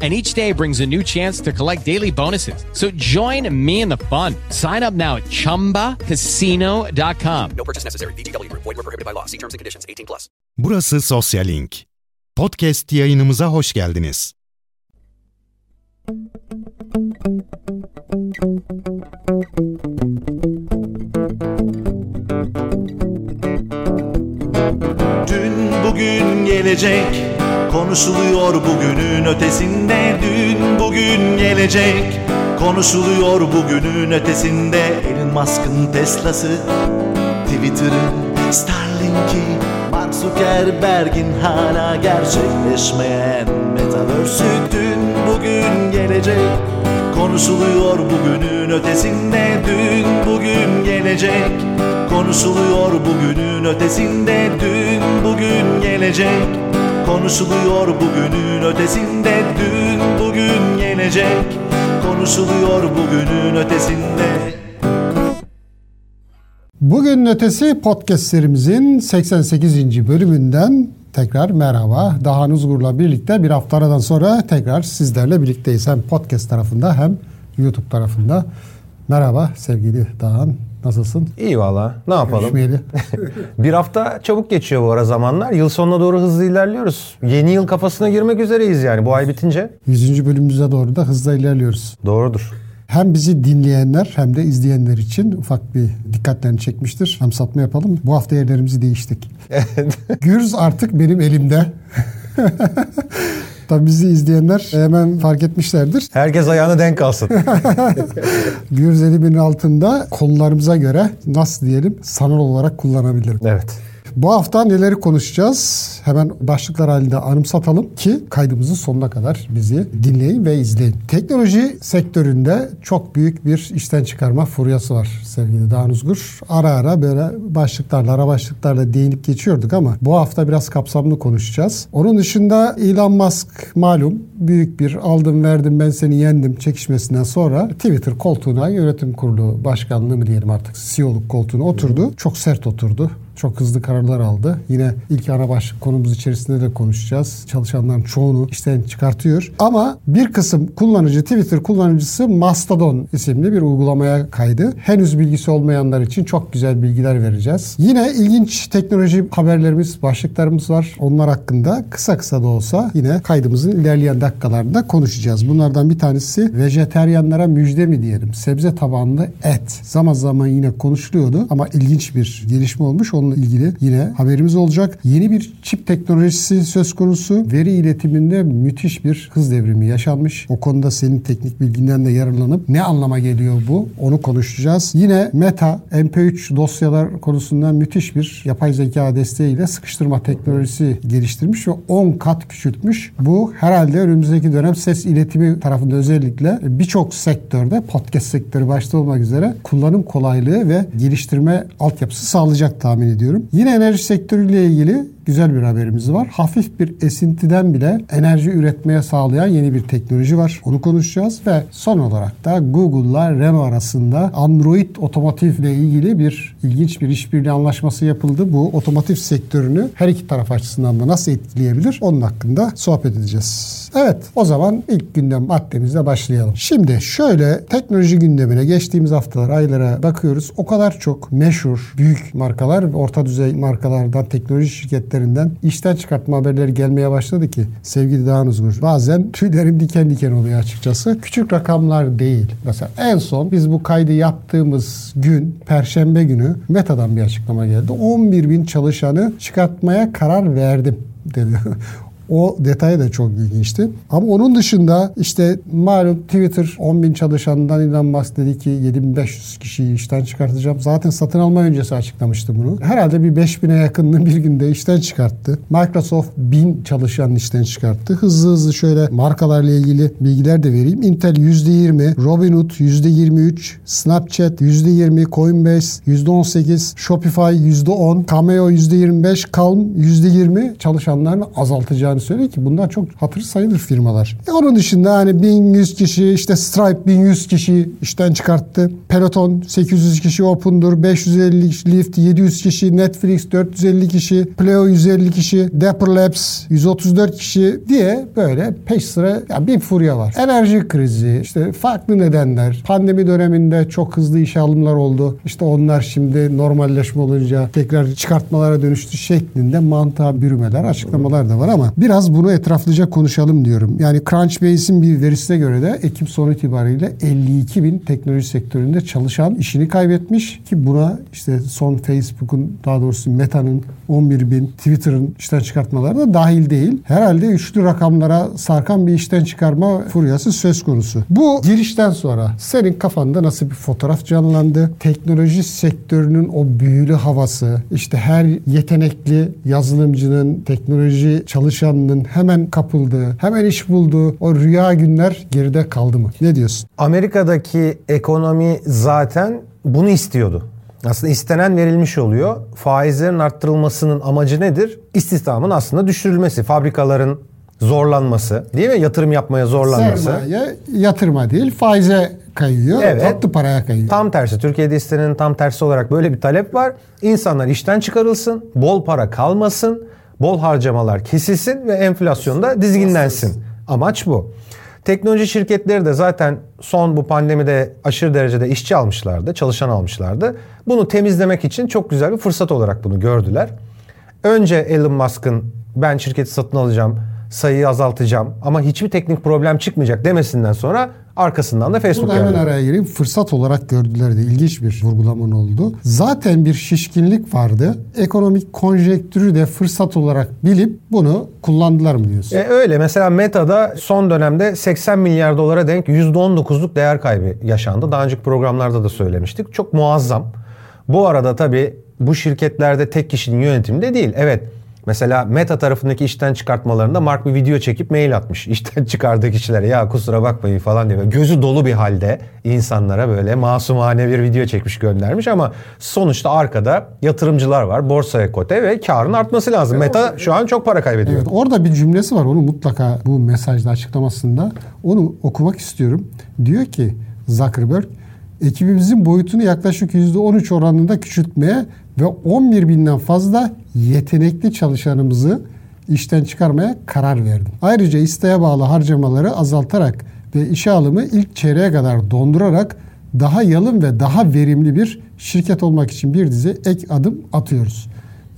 and each day brings a new chance to collect daily bonuses. So join me in the fun. Sign up now at ChumbaCasino.com. No purchase necessary. VGW Group. Void were prohibited by law. See terms and conditions. 18 plus. Burası Sosyalink. Podcast yayınımıza hoş geldiniz. Dün bugün gelecek Konuşuluyor bugünün ötesinde. Dün bugün gelecek. Konuşuluyor bugünün ötesinde. Elon Musk'ın Tesla'sı Twitter'ın Starlink'i Mark Zuckerberg'in hala gerçekleşmeyen Metaverse'ü. Dün bugün gelecek. Konuşuluyor bugünün ötesinde. Dün bugün gelecek. Konuşuluyor bugünün ötesinde. Dün bugün gelecek Konuşuluyor bugünün ötesinde Dün bugün gelecek Konuşuluyor bugünün ötesinde Bugün ötesi podcast serimizin 88. bölümünden tekrar merhaba. Dahan Uzgur'la birlikte bir hafta sonra tekrar sizlerle birlikteyiz. Hem podcast tarafında hem YouTube tarafında. Merhaba sevgili Dahan. Nasılsın? İyi valla. Ne yapalım? Görüşmeyeli. Bir hafta çabuk geçiyor bu ara zamanlar. Yıl sonuna doğru hızlı ilerliyoruz. Yeni yıl kafasına girmek üzereyiz yani bu ay bitince. 100. bölümümüze doğru da hızla ilerliyoruz. Doğrudur. Hem bizi dinleyenler hem de izleyenler için ufak bir dikkatlerini çekmiştir. Hem satma yapalım. Bu hafta yerlerimizi değiştik. Gürz artık benim elimde. Tabii bizi izleyenler hemen fark etmişlerdir. Herkes ayağına denk alsın. Gürz elimin altında kollarımıza göre nasıl diyelim sanal olarak kullanabilirim. evet. Bu hafta neleri konuşacağız? Hemen başlıklar halinde anımsatalım ki kaydımızın sonuna kadar bizi dinleyin ve izleyin. Teknoloji sektöründe çok büyük bir işten çıkarma furyası var sevgili Dağın Uzgur. Ara ara böyle başlıklarla, ara başlıklarla değinip geçiyorduk ama bu hafta biraz kapsamlı konuşacağız. Onun dışında Elon Musk malum büyük bir aldım verdim ben seni yendim çekişmesinden sonra Twitter koltuğuna yönetim kurulu başkanlığı mı diyelim artık CEO'luk koltuğuna oturdu. Çok sert oturdu. Çok hızlı kararlar aldı. Yine ilk ana başlık konumuz içerisinde de konuşacağız. Çalışanların çoğunu işten çıkartıyor. Ama bir kısım kullanıcı, Twitter kullanıcısı Mastodon isimli bir uygulamaya kaydı. Henüz bilgisi olmayanlar için çok güzel bilgiler vereceğiz. Yine ilginç teknoloji haberlerimiz, başlıklarımız var. Onlar hakkında kısa kısa da olsa yine kaydımızın ilerleyen dakikalarında konuşacağız. Bunlardan bir tanesi vejeteryanlara müjde mi diyelim. Sebze tabanlı et. Zaman zaman yine konuşuluyordu ama ilginç bir gelişme olmuş. Onunla ilgili yine haberimiz olacak. Yeni bir çip teknolojisi söz konusu. Veri iletiminde müthiş bir hız devrimi yaşanmış. O konuda senin teknik bilginden de yararlanıp ne anlama geliyor bu? Onu konuşacağız. Yine Meta MP3 dosyalar konusunda müthiş bir yapay zeka desteğiyle sıkıştırma teknolojisi geliştirmiş ve 10 kat küçültmüş. Bu herhalde önümüzdeki dönem ses iletimi tarafında özellikle birçok sektörde podcast sektörü başta olmak üzere kullanım kolaylığı ve geliştirme altyapısı sağlayacak tahmin ediyorum. Yine enerji sektörüyle ilgili güzel bir haberimiz var. Hafif bir esintiden bile enerji üretmeye sağlayan yeni bir teknoloji var. Onu konuşacağız ve son olarak da Google'la Renault arasında Android otomotivle ilgili bir ilginç bir işbirliği anlaşması yapıldı. Bu otomotiv sektörünü her iki taraf açısından da nasıl etkileyebilir? Onun hakkında sohbet edeceğiz. Evet o zaman ilk gündem maddemizle başlayalım. Şimdi şöyle teknoloji gündemine geçtiğimiz haftalar, aylara bakıyoruz. O kadar çok meşhur, büyük markalar, orta düzey markalardan, teknoloji şirketlerinden işten çıkartma haberleri gelmeye başladı ki sevgili Dağın Uzgur. Bazen tüylerim diken diken oluyor açıkçası. Küçük rakamlar değil. Mesela en son biz bu kaydı yaptığımız gün, Perşembe günü Meta'dan bir açıklama geldi. 11 bin çalışanı çıkartmaya karar verdim dedi. O detay da çok ilginçti. Ama onun dışında işte malum Twitter 10 bin çalışandan Elon Musk dedi ki 7500 kişiyi işten çıkartacağım. Zaten satın alma öncesi açıklamıştı bunu. Herhalde bir 5000'e yakınını bir günde işten çıkarttı. Microsoft 1000 çalışan işten çıkarttı. Hızlı hızlı şöyle markalarla ilgili bilgiler de vereyim. Intel %20, Robinhood %23, Snapchat %20, Coinbase %18, Shopify %10, Cameo %25, Calm %20 çalışanlarını azaltacağını söylüyor ki bunlar çok hatır sayılır firmalar. E onun dışında hani 1100 kişi işte Stripe 1100 kişi işten çıkarttı. Peloton 800 kişi Open'dur, 550 kişi Lyft 700 kişi, Netflix 450 kişi, Pleo 150 kişi, Dapper Labs 134 kişi diye böyle peş sıra ya bir furya var. Enerji krizi, işte farklı nedenler. Pandemi döneminde çok hızlı iş alımlar oldu. İşte onlar şimdi normalleşme olunca tekrar çıkartmalara dönüştü şeklinde mantığa bürümeler, açıklamalar da var ama biraz bunu etraflıca konuşalım diyorum. Yani Crunchbase'in bir verisine göre de Ekim sonu itibariyle 52 bin teknoloji sektöründe çalışan işini kaybetmiş ki buna işte son Facebook'un daha doğrusu Meta'nın 11 bin, Twitter'ın işten çıkartmaları da dahil değil. Herhalde üçlü rakamlara sarkan bir işten çıkarma furyası söz konusu. Bu girişten sonra senin kafanda nasıl bir fotoğraf canlandı? Teknoloji sektörünün o büyülü havası, işte her yetenekli yazılımcının, teknoloji çalışanının hemen kapıldığı, hemen iş bulduğu o rüya günler geride kaldı mı? Ne diyorsun? Amerika'daki ekonomi zaten bunu istiyordu. Aslında istenen verilmiş oluyor. Faizlerin arttırılmasının amacı nedir? İstihdamın aslında düşürülmesi, fabrikaların zorlanması, değil mi? Yatırım yapmaya zorlanması. Sermaye yatırma değil, faize kayıyor. Evet. Tatlı paraya kayıyor. Tam tersi. Türkiye'de istenenin tam tersi olarak böyle bir talep var. İnsanlar işten çıkarılsın, bol para kalmasın, bol harcamalar kesilsin ve enflasyonda dizginlensin. Amaç bu. Teknoloji şirketleri de zaten son bu pandemide aşırı derecede işçi almışlardı, çalışan almışlardı. Bunu temizlemek için çok güzel bir fırsat olarak bunu gördüler. Önce Elon Musk'ın ben şirketi satın alacağım, sayıyı azaltacağım ama hiçbir teknik problem çıkmayacak demesinden sonra arkasından da Facebook Burada hemen geldi. araya gireyim. Fırsat olarak gördüler de ilginç bir vurgulaman oldu. Zaten bir şişkinlik vardı. Ekonomik konjektürü de fırsat olarak bilip bunu kullandılar mı diyorsun? E öyle mesela Meta'da son dönemde 80 milyar dolara denk %19'luk değer kaybı yaşandı. Daha önceki programlarda da söylemiştik. Çok muazzam. Bu arada tabii bu şirketlerde tek kişinin yönetiminde değil. Evet mesela Meta tarafındaki işten çıkartmalarında Mark bir video çekip mail atmış. İşten çıkardığı kişilere ya kusura bakmayın falan diye. Böyle Gözü dolu bir halde insanlara böyle masumane bir video çekmiş göndermiş ama sonuçta arkada yatırımcılar var. Borsaya kote ve karın artması lazım. Meta şu an çok para kaybediyor. Evet, orada bir cümlesi var. Onu mutlaka bu mesajda açıklamasında onu okumak istiyorum. Diyor ki Zuckerberg ekibimizin boyutunu yaklaşık %13 oranında küçültmeye ve 11 binden fazla yetenekli çalışanımızı işten çıkarmaya karar verdim. Ayrıca isteğe bağlı harcamaları azaltarak ve işe alımı ilk çeyreğe kadar dondurarak daha yalın ve daha verimli bir şirket olmak için bir dizi ek adım atıyoruz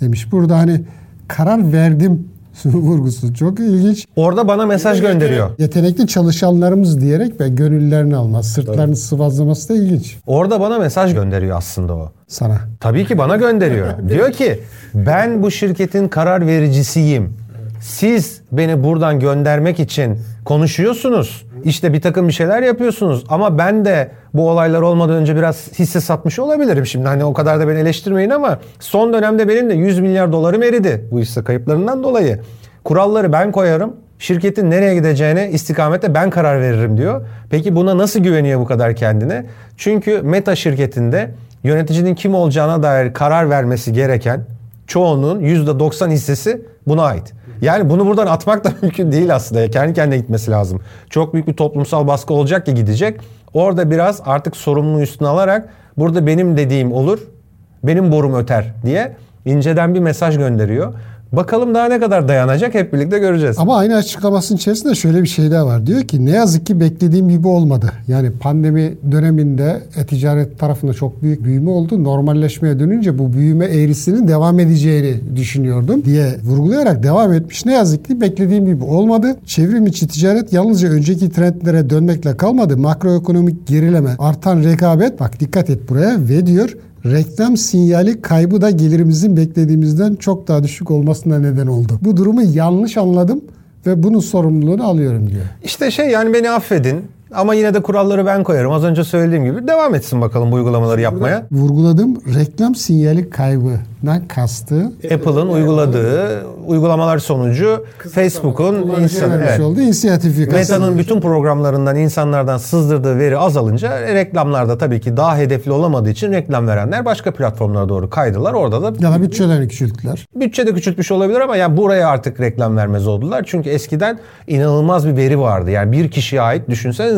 demiş. Burada hani karar verdim vurgusu çok ilginç. Orada bana mesaj gönderiyor. Yetenekli çalışanlarımız diyerek ve gönüllerini almaz, sırtlarını sıvazlaması da ilginç Orada bana mesaj gönderiyor aslında o. sana. Tabii ki bana gönderiyor. Diyor ki ben bu şirketin karar vericisiyim. Siz beni buradan göndermek için konuşuyorsunuz. İşte bir takım bir şeyler yapıyorsunuz. Ama ben de bu olaylar olmadan önce biraz hisse satmış olabilirim. Şimdi hani o kadar da beni eleştirmeyin ama son dönemde benim de 100 milyar dolarım eridi bu hisse kayıplarından dolayı. Kuralları ben koyarım. Şirketin nereye gideceğine istikamette ben karar veririm diyor. Peki buna nasıl güveniyor bu kadar kendine? Çünkü Meta şirketinde yöneticinin kim olacağına dair karar vermesi gereken çoğunun %90 hissesi buna ait. Yani bunu buradan atmak da mümkün değil aslında. Kendi kendine gitmesi lazım. Çok büyük bir toplumsal baskı olacak ki gidecek. Orada biraz artık sorumluluğu üstüne alarak burada benim dediğim olur, benim borum öter diye inceden bir mesaj gönderiyor. Bakalım daha ne kadar dayanacak hep birlikte göreceğiz. Ama aynı açıklamasının içerisinde şöyle bir şey daha var. Diyor ki ne yazık ki beklediğim gibi olmadı. Yani pandemi döneminde e-ticaret tarafında çok büyük büyüme oldu. Normalleşmeye dönünce bu büyüme eğrisinin devam edeceğini düşünüyordum diye vurgulayarak devam etmiş. Ne yazık ki beklediğim gibi olmadı. Çevrim içi ticaret yalnızca önceki trendlere dönmekle kalmadı. Makroekonomik gerileme, artan rekabet bak dikkat et buraya ve diyor reklam sinyali kaybı da gelirimizin beklediğimizden çok daha düşük olmasına neden oldu. Bu durumu yanlış anladım ve bunun sorumluluğunu alıyorum diyor. İşte şey yani beni affedin ama yine de kuralları ben koyarım. Az önce söylediğim gibi devam etsin bakalım bu uygulamaları yapmaya. Vurguladığım reklam sinyali kaybından kastı Apple'ın uyguladığı uygulamalar sonucu Facebook'un insan, evet, olduğu inisiyatifi Meta'nın bütün programlarından insanlardan sızdırdığı veri azalınca reklamlarda tabii ki daha hedefli olamadığı için reklam verenler başka platformlara doğru kaydılar. Orada da ya da bütçelerini küçülttüler. bütçe de küçültmüş olabilir ama yani buraya artık reklam vermez oldular. Çünkü eskiden inanılmaz bir veri vardı. Yani bir kişiye ait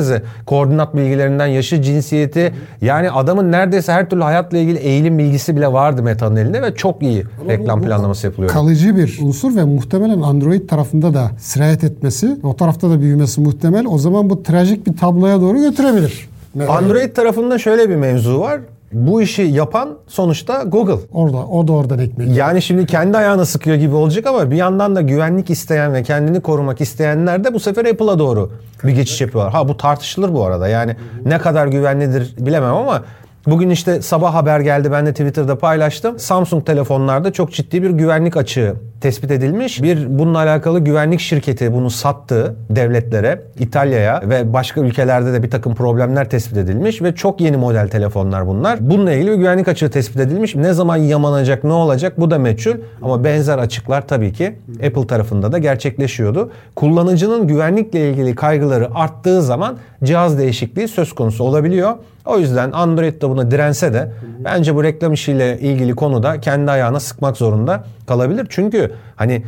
düşünsenize koordinat bilgilerinden yaşı, cinsiyeti yani adamın neredeyse her türlü hayatla ilgili eğilim bilgisi bile vardı Meta'nın elinde ve çok iyi reklam planlaması yapılıyor. Kalıcı bir unsur ve muhtemelen Android tarafında da sirayet etmesi, o tarafta da büyümesi muhtemel. O zaman bu trajik bir tabloya doğru götürebilir. Android tarafında şöyle bir mevzu var. Bu işi yapan sonuçta Google. Orada, o da oradan ekmek. Yani şimdi kendi ayağına sıkıyor gibi olacak ama bir yandan da güvenlik isteyen ve kendini korumak isteyenler de bu sefer Apple'a doğru bir geçiş yapıyorlar. Ha bu tartışılır bu arada. Yani ne kadar güvenlidir bilemem ama Bugün işte sabah haber geldi ben de Twitter'da paylaştım. Samsung telefonlarda çok ciddi bir güvenlik açığı tespit edilmiş. Bir bununla alakalı güvenlik şirketi bunu sattı devletlere, İtalya'ya ve başka ülkelerde de bir takım problemler tespit edilmiş ve çok yeni model telefonlar bunlar. Bununla ilgili bir güvenlik açığı tespit edilmiş. Ne zaman yamanacak, ne olacak bu da meçhul ama benzer açıklar tabii ki Apple tarafında da gerçekleşiyordu. Kullanıcının güvenlikle ilgili kaygıları arttığı zaman cihaz değişikliği söz konusu olabiliyor. O yüzden Android de buna dirense de bence bu reklam işiyle ilgili konuda kendi ayağına sıkmak zorunda kalabilir. Çünkü hani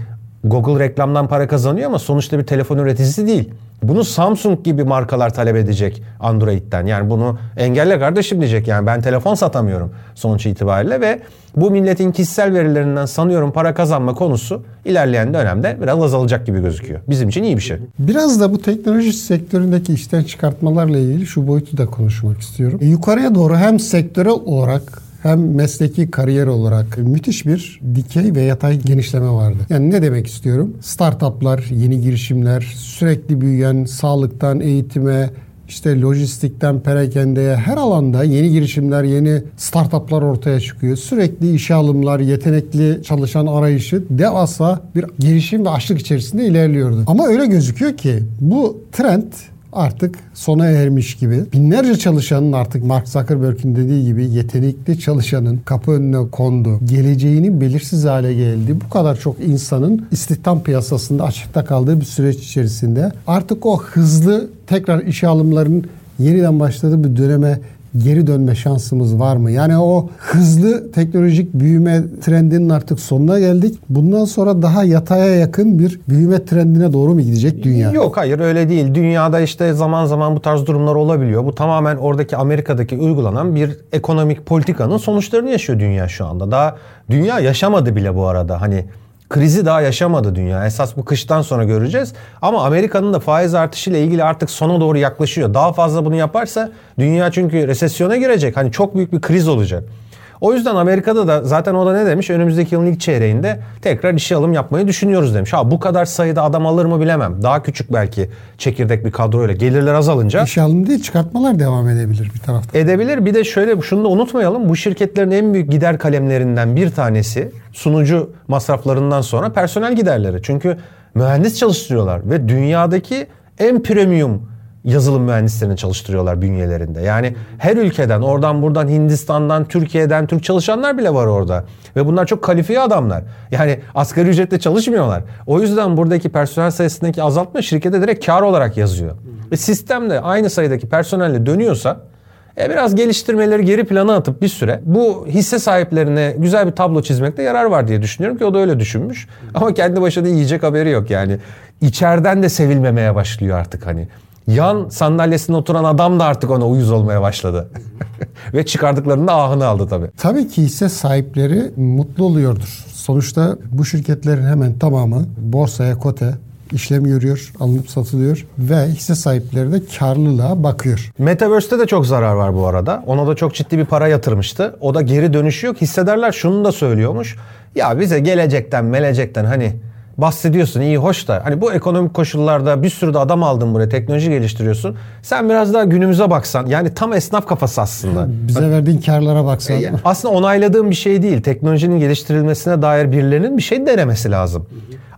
Google reklamdan para kazanıyor ama sonuçta bir telefon üreticisi değil. Bunu Samsung gibi markalar talep edecek Android'den. Yani bunu engelle kardeşim diyecek yani ben telefon satamıyorum sonuç itibariyle ve bu milletin kişisel verilerinden sanıyorum para kazanma konusu ilerleyen dönemde biraz azalacak gibi gözüküyor. Bizim için iyi bir şey. Biraz da bu teknoloji sektöründeki işten çıkartmalarla ilgili şu boyutu da konuşmak istiyorum. E, yukarıya doğru hem sektörel olarak hem mesleki kariyer olarak müthiş bir dikey ve yatay genişleme vardı. Yani ne demek istiyorum? Startuplar, yeni girişimler, sürekli büyüyen sağlıktan eğitime, işte lojistikten perakendeye her alanda yeni girişimler, yeni startuplar ortaya çıkıyor. Sürekli işe alımlar, yetenekli çalışan arayışı devasa bir girişim ve açlık içerisinde ilerliyordu. Ama öyle gözüküyor ki bu trend artık sona ermiş gibi. Binlerce çalışanın artık Mark Zuckerberg'in dediği gibi yetenekli çalışanın kapı önüne kondu. Geleceğinin belirsiz hale geldi. Bu kadar çok insanın istihdam piyasasında açıkta kaldığı bir süreç içerisinde artık o hızlı tekrar işe alımların yeniden başladığı bir döneme geri dönme şansımız var mı? Yani o hızlı teknolojik büyüme trendinin artık sonuna geldik. Bundan sonra daha yataya yakın bir büyüme trendine doğru mu gidecek dünya? Yok hayır öyle değil. Dünyada işte zaman zaman bu tarz durumlar olabiliyor. Bu tamamen oradaki Amerika'daki uygulanan bir ekonomik politikanın sonuçlarını yaşıyor dünya şu anda. Daha dünya yaşamadı bile bu arada. Hani krizi daha yaşamadı dünya. Esas bu kıştan sonra göreceğiz. Ama Amerika'nın da faiz artışıyla ilgili artık sona doğru yaklaşıyor. Daha fazla bunu yaparsa dünya çünkü resesyona girecek. Hani çok büyük bir kriz olacak. O yüzden Amerika'da da zaten o da ne demiş? Önümüzdeki yılın ilk çeyreğinde tekrar işe alım yapmayı düşünüyoruz demiş. Ha bu kadar sayıda adam alır mı bilemem. Daha küçük belki çekirdek bir kadroyla gelirler azalınca İşe alım değil çıkartmalar devam edebilir bir taraftan. edebilir. Bir de şöyle şunu da unutmayalım. Bu şirketlerin en büyük gider kalemlerinden bir tanesi sunucu masraflarından sonra personel giderleri. Çünkü mühendis çalıştırıyorlar ve dünyadaki en premium yazılım mühendislerini çalıştırıyorlar bünyelerinde. Yani her ülkeden, oradan buradan Hindistan'dan, Türkiye'den Türk çalışanlar bile var orada. Ve bunlar çok kalifiye adamlar. Yani asgari ücretle çalışmıyorlar. O yüzden buradaki personel sayısındaki azaltma şirkete direkt kar olarak yazıyor. Ve sistemde aynı sayıdaki personelle dönüyorsa e biraz geliştirmeleri geri plana atıp bir süre bu hisse sahiplerine güzel bir tablo çizmekte yarar var diye düşünüyorum ki o da öyle düşünmüş. Ama kendi başına yiyecek haberi yok yani. İçeriden de sevilmemeye başlıyor artık hani. Yan sandalyesine oturan adam da artık ona uyuz olmaya başladı. Ve çıkardıklarında ahını aldı tabii. Tabii ki hisse sahipleri mutlu oluyordur. Sonuçta bu şirketlerin hemen tamamı borsaya kote işlem görüyor, alınıp satılıyor ve hisse sahipleri de karlılığa bakıyor. Metaverse'te de çok zarar var bu arada. Ona da çok ciddi bir para yatırmıştı. O da geri dönüşü yok. Hissederler şunu da söylüyormuş. Ya bize gelecekten melecekten hani bahsediyorsun iyi hoş da hani bu ekonomik koşullarda bir sürü de adam aldın buraya teknoloji geliştiriyorsun. Sen biraz daha günümüze baksan yani tam esnaf kafası aslında. Bize verdiğin karlara baksan. Aslında onayladığım bir şey değil. Teknolojinin geliştirilmesine dair birilerinin bir şey denemesi lazım.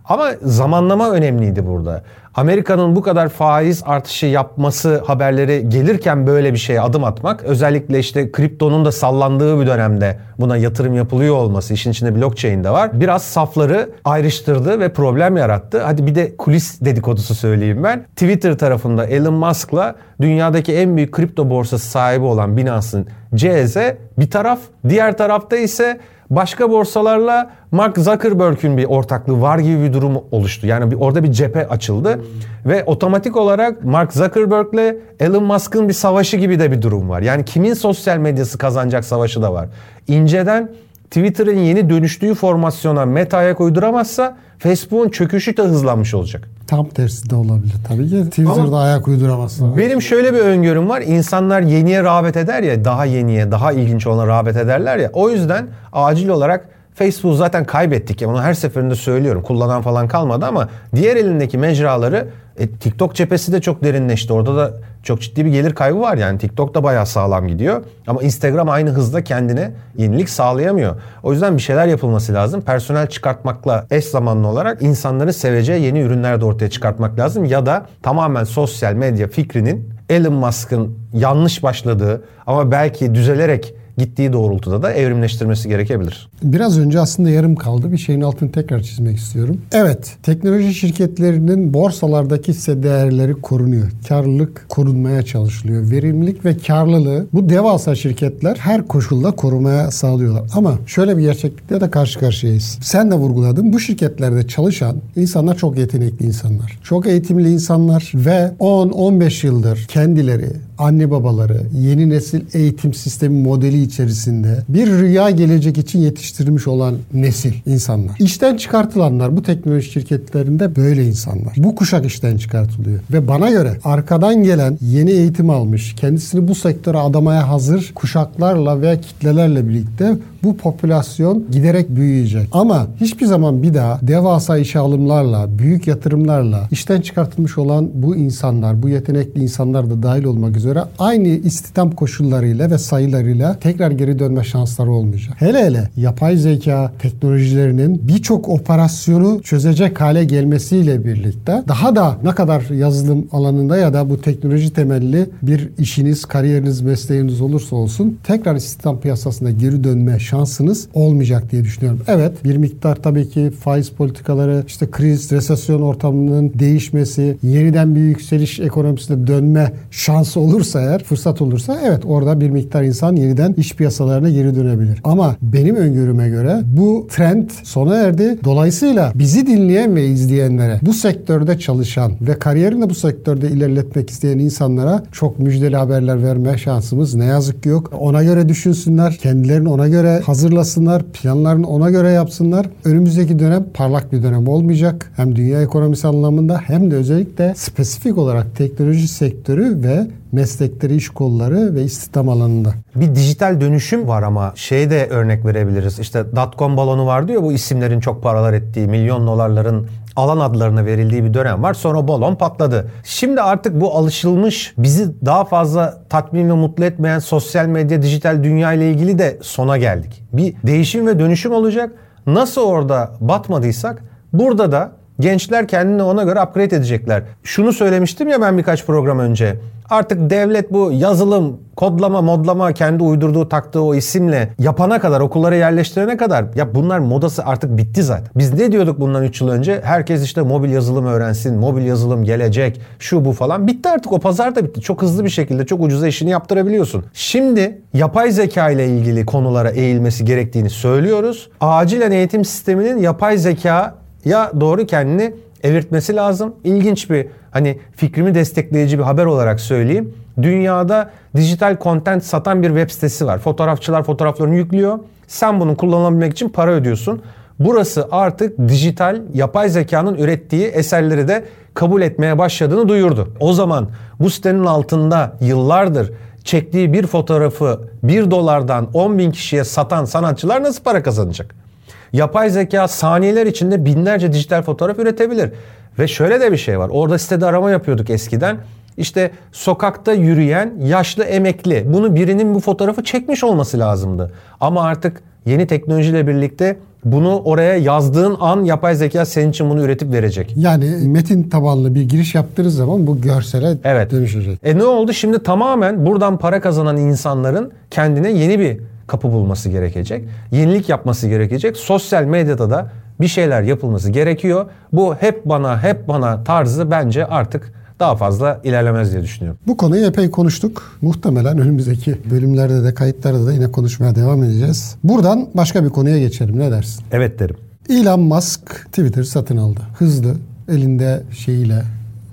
Ama zamanlama önemliydi burada. Amerika'nın bu kadar faiz artışı yapması haberleri gelirken böyle bir şeye adım atmak özellikle işte kriptonun da sallandığı bir dönemde buna yatırım yapılıyor olması işin içinde blockchain de var. Biraz safları ayrıştırdı ve problem yarattı. Hadi bir de kulis dedikodusu söyleyeyim ben. Twitter tarafında Elon Musk'la dünyadaki en büyük kripto borsası sahibi olan Binance'ın CZ bir taraf, diğer tarafta ise başka borsalarla Mark Zuckerberg'ün bir ortaklığı var gibi bir durum oluştu. Yani bir, orada bir cephe açıldı ve otomatik olarak Mark Zuckerberg'le Elon Musk'ın bir savaşı gibi de bir durum var. Yani kimin sosyal medyası kazanacak savaşı da var. İnceden Twitter'ın yeni dönüştüğü formasyona meta ayak uyduramazsa Facebook'un çöküşü de hızlanmış olacak. Tam tersi de olabilir tabii ki. Twitter'da ayak uyduramazsın. Benim şöyle bir öngörüm var. İnsanlar yeniye rağbet eder ya, daha yeniye, daha ilginç olana rağbet ederler ya. O yüzden acil olarak Facebook zaten kaybettik ya. Onu her seferinde söylüyorum. Kullanan falan kalmadı ama diğer elindeki mecraları e, TikTok cephesi de çok derinleşti. Orada da çok ciddi bir gelir kaybı var yani. TikTok da bayağı sağlam gidiyor. Ama Instagram aynı hızda kendine yenilik sağlayamıyor. O yüzden bir şeyler yapılması lazım. Personel çıkartmakla eş zamanlı olarak insanları seveceği yeni ürünler de ortaya çıkartmak lazım. Ya da tamamen sosyal medya fikrinin Elon Musk'ın yanlış başladığı ama belki düzelerek gittiği doğrultuda da evrimleştirmesi gerekebilir. Biraz önce aslında yarım kaldı. Bir şeyin altını tekrar çizmek istiyorum. Evet, teknoloji şirketlerinin borsalardaki hisse değerleri korunuyor. Karlılık korunmaya çalışılıyor. Verimlilik ve karlılığı bu devasa şirketler her koşulda korumaya sağlıyorlar. Ama şöyle bir gerçeklikle de karşı karşıyayız. Sen de vurguladın. Bu şirketlerde çalışan insanlar çok yetenekli insanlar. Çok eğitimli insanlar ve 10-15 yıldır kendileri, anne babaları, yeni nesil eğitim sistemi modeli içerisinde bir rüya gelecek için yetiştirilmiş olan nesil insanlar. İşten çıkartılanlar bu teknoloji şirketlerinde böyle insanlar. Bu kuşak işten çıkartılıyor. Ve bana göre arkadan gelen yeni eğitim almış, kendisini bu sektöre adamaya hazır kuşaklarla veya kitlelerle birlikte bu popülasyon giderek büyüyecek. Ama hiçbir zaman bir daha devasa işe alımlarla, büyük yatırımlarla işten çıkartılmış olan bu insanlar, bu yetenekli insanlar da dahil olmak üzere aynı istihdam koşullarıyla ve sayılarıyla tekrar geri dönme şansları olmayacak. Hele hele yapay zeka teknolojilerinin birçok operasyonu çözecek hale gelmesiyle birlikte daha da ne kadar yazılım alanında ya da bu teknoloji temelli bir işiniz, kariyeriniz, mesleğiniz olursa olsun tekrar istihdam piyasasına geri dönme şansınız olmayacak diye düşünüyorum. Evet bir miktar tabii ki faiz politikaları, işte kriz, resesyon ortamının değişmesi, yeniden bir yükseliş ekonomisine dönme şansı olursa eğer, fırsat olursa evet orada bir miktar insan yeniden iş piyasalarına geri dönebilir. Ama benim öngörüme göre bu trend sona erdi. Dolayısıyla bizi dinleyen ve izleyenlere, bu sektörde çalışan ve kariyerini bu sektörde ilerletmek isteyen insanlara çok müjdeli haberler verme şansımız ne yazık ki yok. Ona göre düşünsünler, kendilerini ona göre hazırlasınlar, planlarını ona göre yapsınlar. Önümüzdeki dönem parlak bir dönem olmayacak. Hem dünya ekonomisi anlamında hem de özellikle spesifik olarak teknoloji sektörü ve meslekleri, iş kolları ve istihdam alanında. Bir dijital dönüşüm var ama şey de örnek verebiliriz. İşte dotcom balonu var diyor bu isimlerin çok paralar ettiği, milyon dolarların alan adlarına verildiği bir dönem var. Sonra balon patladı. Şimdi artık bu alışılmış bizi daha fazla tatmin ve mutlu etmeyen sosyal medya, dijital dünya ile ilgili de sona geldik. Bir değişim ve dönüşüm olacak. Nasıl orada batmadıysak burada da gençler kendini ona göre upgrade edecekler. Şunu söylemiştim ya ben birkaç program önce. Artık devlet bu yazılım, kodlama, modlama kendi uydurduğu taktığı o isimle yapana kadar, okullara yerleştirene kadar ya bunlar modası artık bitti zaten. Biz ne diyorduk bundan 3 yıl önce? Herkes işte mobil yazılım öğrensin, mobil yazılım gelecek, şu bu falan. Bitti artık o pazar da bitti. Çok hızlı bir şekilde çok ucuza işini yaptırabiliyorsun. Şimdi yapay zeka ile ilgili konulara eğilmesi gerektiğini söylüyoruz. Acilen eğitim sisteminin yapay zeka ya doğru kendini evirtmesi lazım. İlginç bir hani fikrimi destekleyici bir haber olarak söyleyeyim. Dünyada dijital content satan bir web sitesi var. Fotoğrafçılar fotoğraflarını yüklüyor. Sen bunu kullanabilmek için para ödüyorsun. Burası artık dijital yapay zekanın ürettiği eserleri de kabul etmeye başladığını duyurdu. O zaman bu sitenin altında yıllardır çektiği bir fotoğrafı 1 dolardan 10 bin kişiye satan sanatçılar nasıl para kazanacak? Yapay zeka saniyeler içinde binlerce dijital fotoğraf üretebilir. Ve şöyle de bir şey var. Orada sitede arama yapıyorduk eskiden. İşte sokakta yürüyen yaşlı emekli. Bunu birinin bu fotoğrafı çekmiş olması lazımdı. Ama artık yeni teknolojiyle birlikte Bunu oraya yazdığın an yapay zeka senin için bunu üretip verecek. Yani metin tabanlı bir giriş yaptığınız zaman bu görsele Evet. dönüşecek. E ne oldu? Şimdi tamamen buradan para kazanan insanların kendine yeni bir kapı bulması gerekecek. Yenilik yapması gerekecek. Sosyal medyada da bir şeyler yapılması gerekiyor. Bu hep bana hep bana tarzı bence artık daha fazla ilerlemez diye düşünüyorum. Bu konuyu epey konuştuk. Muhtemelen önümüzdeki bölümlerde de kayıtlarda da yine konuşmaya devam edeceğiz. Buradan başka bir konuya geçelim. Ne dersin? Evet derim. Elon Musk Twitter satın aldı. Hızlı. Elinde şeyiyle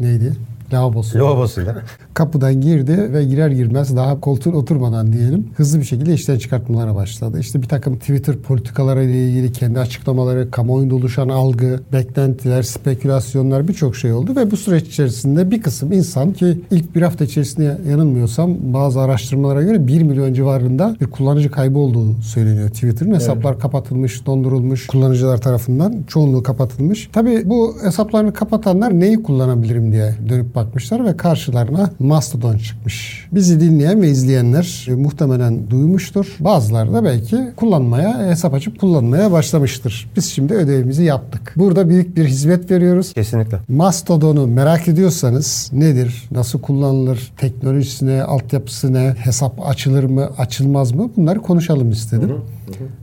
neydi? Lavabosu. Lavabosuyla. Kapıdan girdi ve girer girmez daha koltuğun oturmadan diyelim hızlı bir şekilde işten çıkartmalara başladı. İşte bir takım Twitter politikaları ile ilgili kendi açıklamaları, kamuoyunda oluşan algı, beklentiler, spekülasyonlar birçok şey oldu ve bu süreç içerisinde bir kısım insan ki ilk bir hafta içerisinde yanılmıyorsam bazı araştırmalara göre 1 milyon civarında bir kullanıcı kaybı olduğu söyleniyor Twitter'ın. Hesaplar kapatılmış, dondurulmuş kullanıcılar tarafından çoğunluğu kapatılmış. Tabii bu hesaplarını kapatanlar neyi kullanabilirim diye dönüp bakmışlar ve karşılarına Mastodon çıkmış. Bizi dinleyen ve izleyenler e, muhtemelen duymuştur. Bazıları da belki kullanmaya, hesap açıp kullanmaya başlamıştır. Biz şimdi ödevimizi yaptık. Burada büyük bir hizmet veriyoruz. Kesinlikle. Mastodon'u merak ediyorsanız nedir, nasıl kullanılır, teknolojisine, altyapısına, hesap açılır mı, açılmaz mı bunları konuşalım istedim.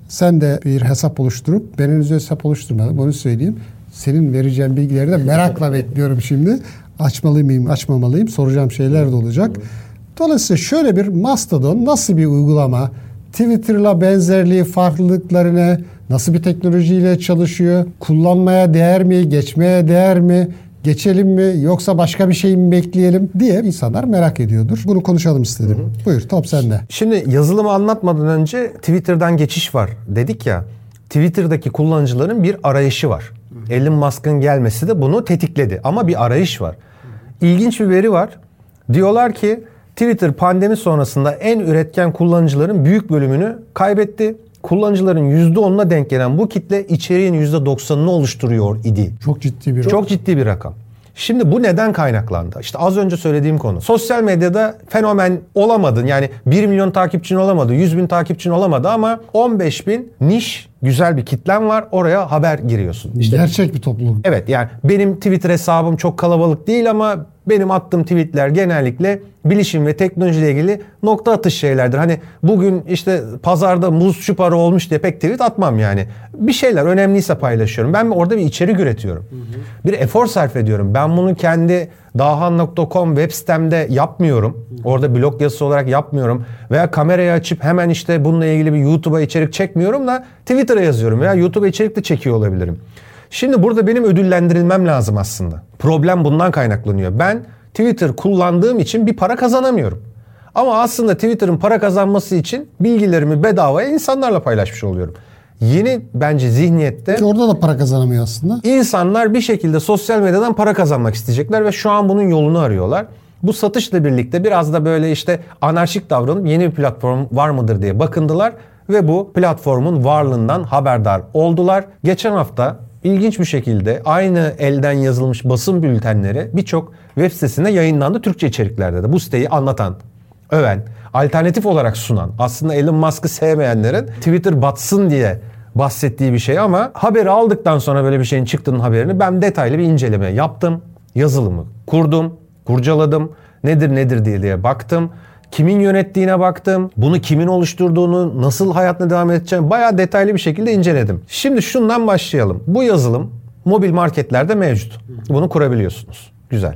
Sen de bir hesap oluşturup ben henüz hesap oluşturmadım onu söyleyeyim. Senin vereceğin bilgileri de merakla bekliyorum şimdi. Açmalı mıyım, açmamalıyım soracağım şeyler de olacak. Dolayısıyla şöyle bir Mastodon nasıl bir uygulama? Twitter'la benzerliği, farklılıklarını, nasıl bir teknolojiyle çalışıyor? Kullanmaya değer mi, geçmeye değer mi? Geçelim mi yoksa başka bir şey mi bekleyelim diye insanlar merak ediyordur. Bunu konuşalım istedim. Buyur top sende. Şimdi yazılımı anlatmadan önce Twitter'dan geçiş var dedik ya. Twitter'daki kullanıcıların bir arayışı var. Elon Musk'ın gelmesi de bunu tetikledi ama bir arayış var. İlginç bir veri var. Diyorlar ki Twitter pandemi sonrasında en üretken kullanıcıların büyük bölümünü kaybetti. Kullanıcıların %10'una denk gelen bu kitle içeriğin %90'ını oluşturuyor idi. Çok ciddi bir Çok ciddi bir rakam. Şimdi bu neden kaynaklandı? İşte az önce söylediğim konu. Sosyal medyada fenomen olamadın. Yani 1 milyon takipçin olamadı, 100 bin takipçin olamadı ama 15 bin niş güzel bir kitlen var. Oraya haber giriyorsun. İşte gerçek bir topluluk. Evet yani benim Twitter hesabım çok kalabalık değil ama benim attığım tweetler genellikle bilişim ve teknolojiyle ilgili nokta atış şeylerdir. Hani bugün işte pazarda muz şu para olmuş diye pek tweet atmam yani. Bir şeyler önemliyse paylaşıyorum. Ben orada bir içerik üretiyorum. Bir efor sarf ediyorum. Ben bunu kendi dahan.com web sitemde yapmıyorum. Orada blog yazısı olarak yapmıyorum. Veya kamerayı açıp hemen işte bununla ilgili bir YouTube'a içerik çekmiyorum da Twitter'a yazıyorum. Veya YouTube'a içerik de çekiyor olabilirim. Şimdi burada benim ödüllendirilmem lazım aslında. Problem bundan kaynaklanıyor. Ben Twitter kullandığım için bir para kazanamıyorum. Ama aslında Twitter'ın para kazanması için bilgilerimi bedavaya insanlarla paylaşmış oluyorum. Yeni bence zihniyette Ki orada da para kazanamıyor aslında. İnsanlar bir şekilde sosyal medyadan para kazanmak isteyecekler ve şu an bunun yolunu arıyorlar. Bu satışla birlikte biraz da böyle işte anarşik davranıp yeni bir platform var mıdır diye bakındılar ve bu platformun varlığından haberdar oldular. Geçen hafta ilginç bir şekilde aynı elden yazılmış basın bültenleri birçok web sitesinde yayınlandı Türkçe içeriklerde de bu siteyi anlatan, öven, alternatif olarak sunan, aslında Elon Musk'ı sevmeyenlerin Twitter batsın diye bahsettiği bir şey ama haberi aldıktan sonra böyle bir şeyin çıktığının haberini ben detaylı bir inceleme yaptım. Yazılımı kurdum, kurcaladım. Nedir nedir diye diye baktım. Kimin yönettiğine baktım. Bunu kimin oluşturduğunu, nasıl hayatına devam edeceğini bayağı detaylı bir şekilde inceledim. Şimdi şundan başlayalım. Bu yazılım mobil marketlerde mevcut. Bunu kurabiliyorsunuz. Güzel.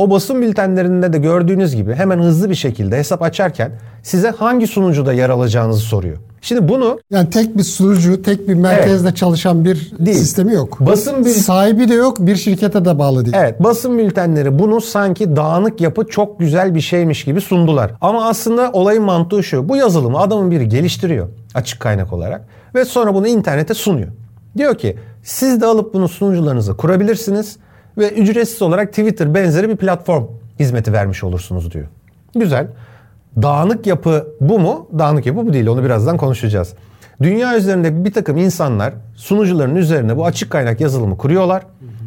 O basın bültenlerinde de gördüğünüz gibi hemen hızlı bir şekilde hesap açarken size hangi sunucuda yer alacağınızı soruyor. Şimdi bunu Yani tek bir sunucu, tek bir merkezde çalışan bir Değil. sistemi yok. Basın bir- sahibi de yok, bir şirkete de bağlı değil. Evet basın bültenleri bunu sanki dağınık yapı çok güzel bir şeymiş gibi sundular. Ama aslında olayın mantığı şu. Bu yazılımı adamın biri geliştiriyor açık kaynak olarak ve sonra bunu internete sunuyor. Diyor ki siz de alıp bunu sunucularınıza kurabilirsiniz ve ücretsiz olarak Twitter benzeri bir platform hizmeti vermiş olursunuz diyor. Güzel. Dağınık yapı bu mu? Dağınık yapı bu değil. Onu birazdan konuşacağız. Dünya üzerinde bir takım insanlar sunucuların üzerine bu açık kaynak yazılımı kuruyorlar.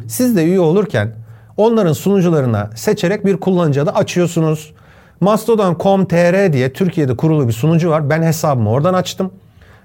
Siz de üye olurken onların sunucularına seçerek bir kullanıcı adı açıyorsunuz. Mastodon.com.tr diye Türkiye'de kurulu bir sunucu var. Ben hesabımı oradan açtım.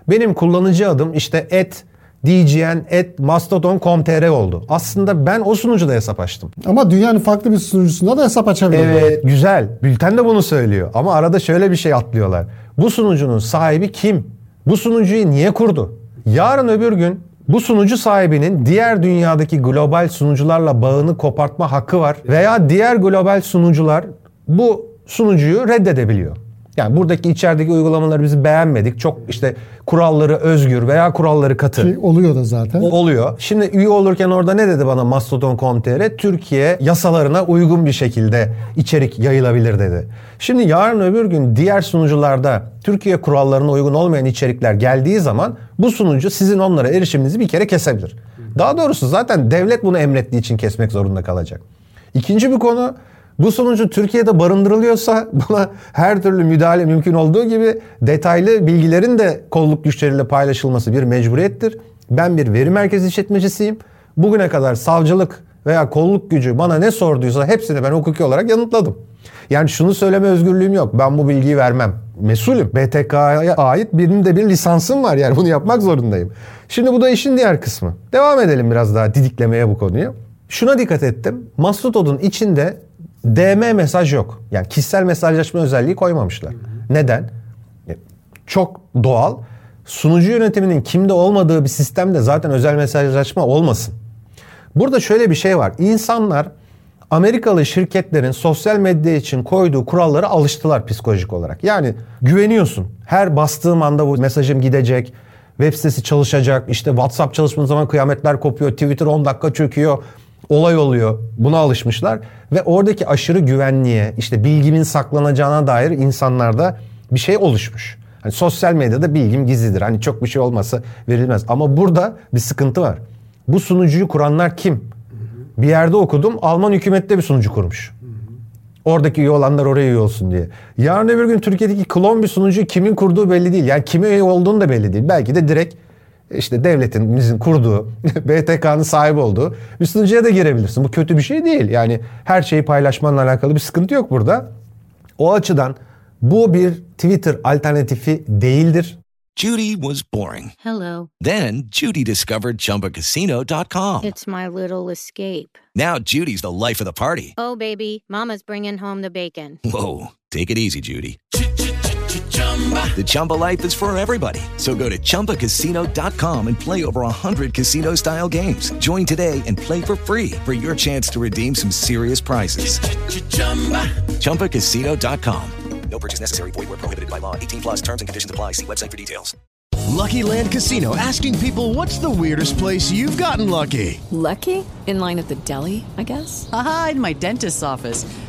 Benim kullanıcı adım işte et dgn.mastodon.com.tr oldu. Aslında ben o sunucuda hesap açtım. Ama dünyanın farklı bir sunucusunda da hesap açabilir. Evet güzel. Bülten de bunu söylüyor. Ama arada şöyle bir şey atlıyorlar. Bu sunucunun sahibi kim? Bu sunucuyu niye kurdu? Yarın öbür gün bu sunucu sahibinin diğer dünyadaki global sunucularla bağını kopartma hakkı var. Veya diğer global sunucular bu sunucuyu reddedebiliyor. Yani buradaki içerideki uygulamaları biz beğenmedik. Çok işte kuralları özgür veya kuralları katı. Ki oluyor da zaten. Oluyor. Şimdi üye olurken orada ne dedi bana Mastodon.com.tr? Türkiye yasalarına uygun bir şekilde içerik yayılabilir dedi. Şimdi yarın öbür gün diğer sunucularda Türkiye kurallarına uygun olmayan içerikler geldiği zaman bu sunucu sizin onlara erişiminizi bir kere kesebilir. Daha doğrusu zaten devlet bunu emrettiği için kesmek zorunda kalacak. İkinci bir konu bu sunucu Türkiye'de barındırılıyorsa buna her türlü müdahale mümkün olduğu gibi detaylı bilgilerin de kolluk güçleriyle paylaşılması bir mecburiyettir. Ben bir veri merkezi işletmecisiyim. Bugüne kadar savcılık veya kolluk gücü bana ne sorduysa hepsini ben hukuki olarak yanıtladım. Yani şunu söyleme özgürlüğüm yok. Ben bu bilgiyi vermem. Mesulüm. BTK'ya ait benim de bir lisansım var. Yani bunu yapmak zorundayım. Şimdi bu da işin diğer kısmı. Devam edelim biraz daha didiklemeye bu konuyu. Şuna dikkat ettim. Mastodon'un içinde DM mesaj yok. Yani kişisel mesajlaşma özelliği koymamışlar. Neden? E, Çok doğal. Sunucu yönetiminin kimde olmadığı bir sistemde zaten özel mesajlaşma olmasın. Burada şöyle bir şey var. İnsanlar Amerikalı şirketlerin sosyal medya için koyduğu kurallara alıştılar psikolojik olarak. Yani güveniyorsun. Her bastığım anda bu mesajım gidecek. Web sitesi çalışacak. İşte WhatsApp çalışmanın zaman kıyametler kopuyor. Twitter 10 dakika çöküyor. Olay oluyor. Buna alışmışlar. Ve oradaki aşırı güvenliğe, işte bilgimin saklanacağına dair insanlarda bir şey oluşmuş. Hani sosyal medyada bilgim gizlidir. Hani çok bir şey olmasa verilmez. Ama burada bir sıkıntı var. Bu sunucuyu kuranlar kim? Bir yerde okudum Alman hükümette bir sunucu kurmuş. Oradaki üye olanlar oraya üye olsun diye. Yarın öbür gün Türkiye'deki klon bir sunucuyu kimin kurduğu belli değil. Yani kime üye olduğunu da belli değil. Belki de direkt işte devletin bizim kurduğu, BTK'nın sahibi olduğu bir sunucuya da girebilirsin. Bu kötü bir şey değil. Yani her şeyi paylaşmanla alakalı bir sıkıntı yok burada. O açıdan bu bir Twitter alternatifi değildir. Judy was boring. Hello. Then Judy discovered ChumbaCasino.com. It's my little escape. Now Judy's the life of the party. Oh, baby, Mama's bringing home the bacon. Whoa, take it easy, Judy. The Chumba life is for everybody. So go to ChumbaCasino.com and play over 100 casino-style games. Join today and play for free for your chance to redeem some serious prizes. ChumbaCasino.com. No purchase necessary. Void where prohibited by law. 18 plus terms and conditions apply. See website for details. Lucky Land Casino asking people what's the weirdest place you've gotten lucky? Lucky? In line at the deli, I guess? Aha, in my dentist's office.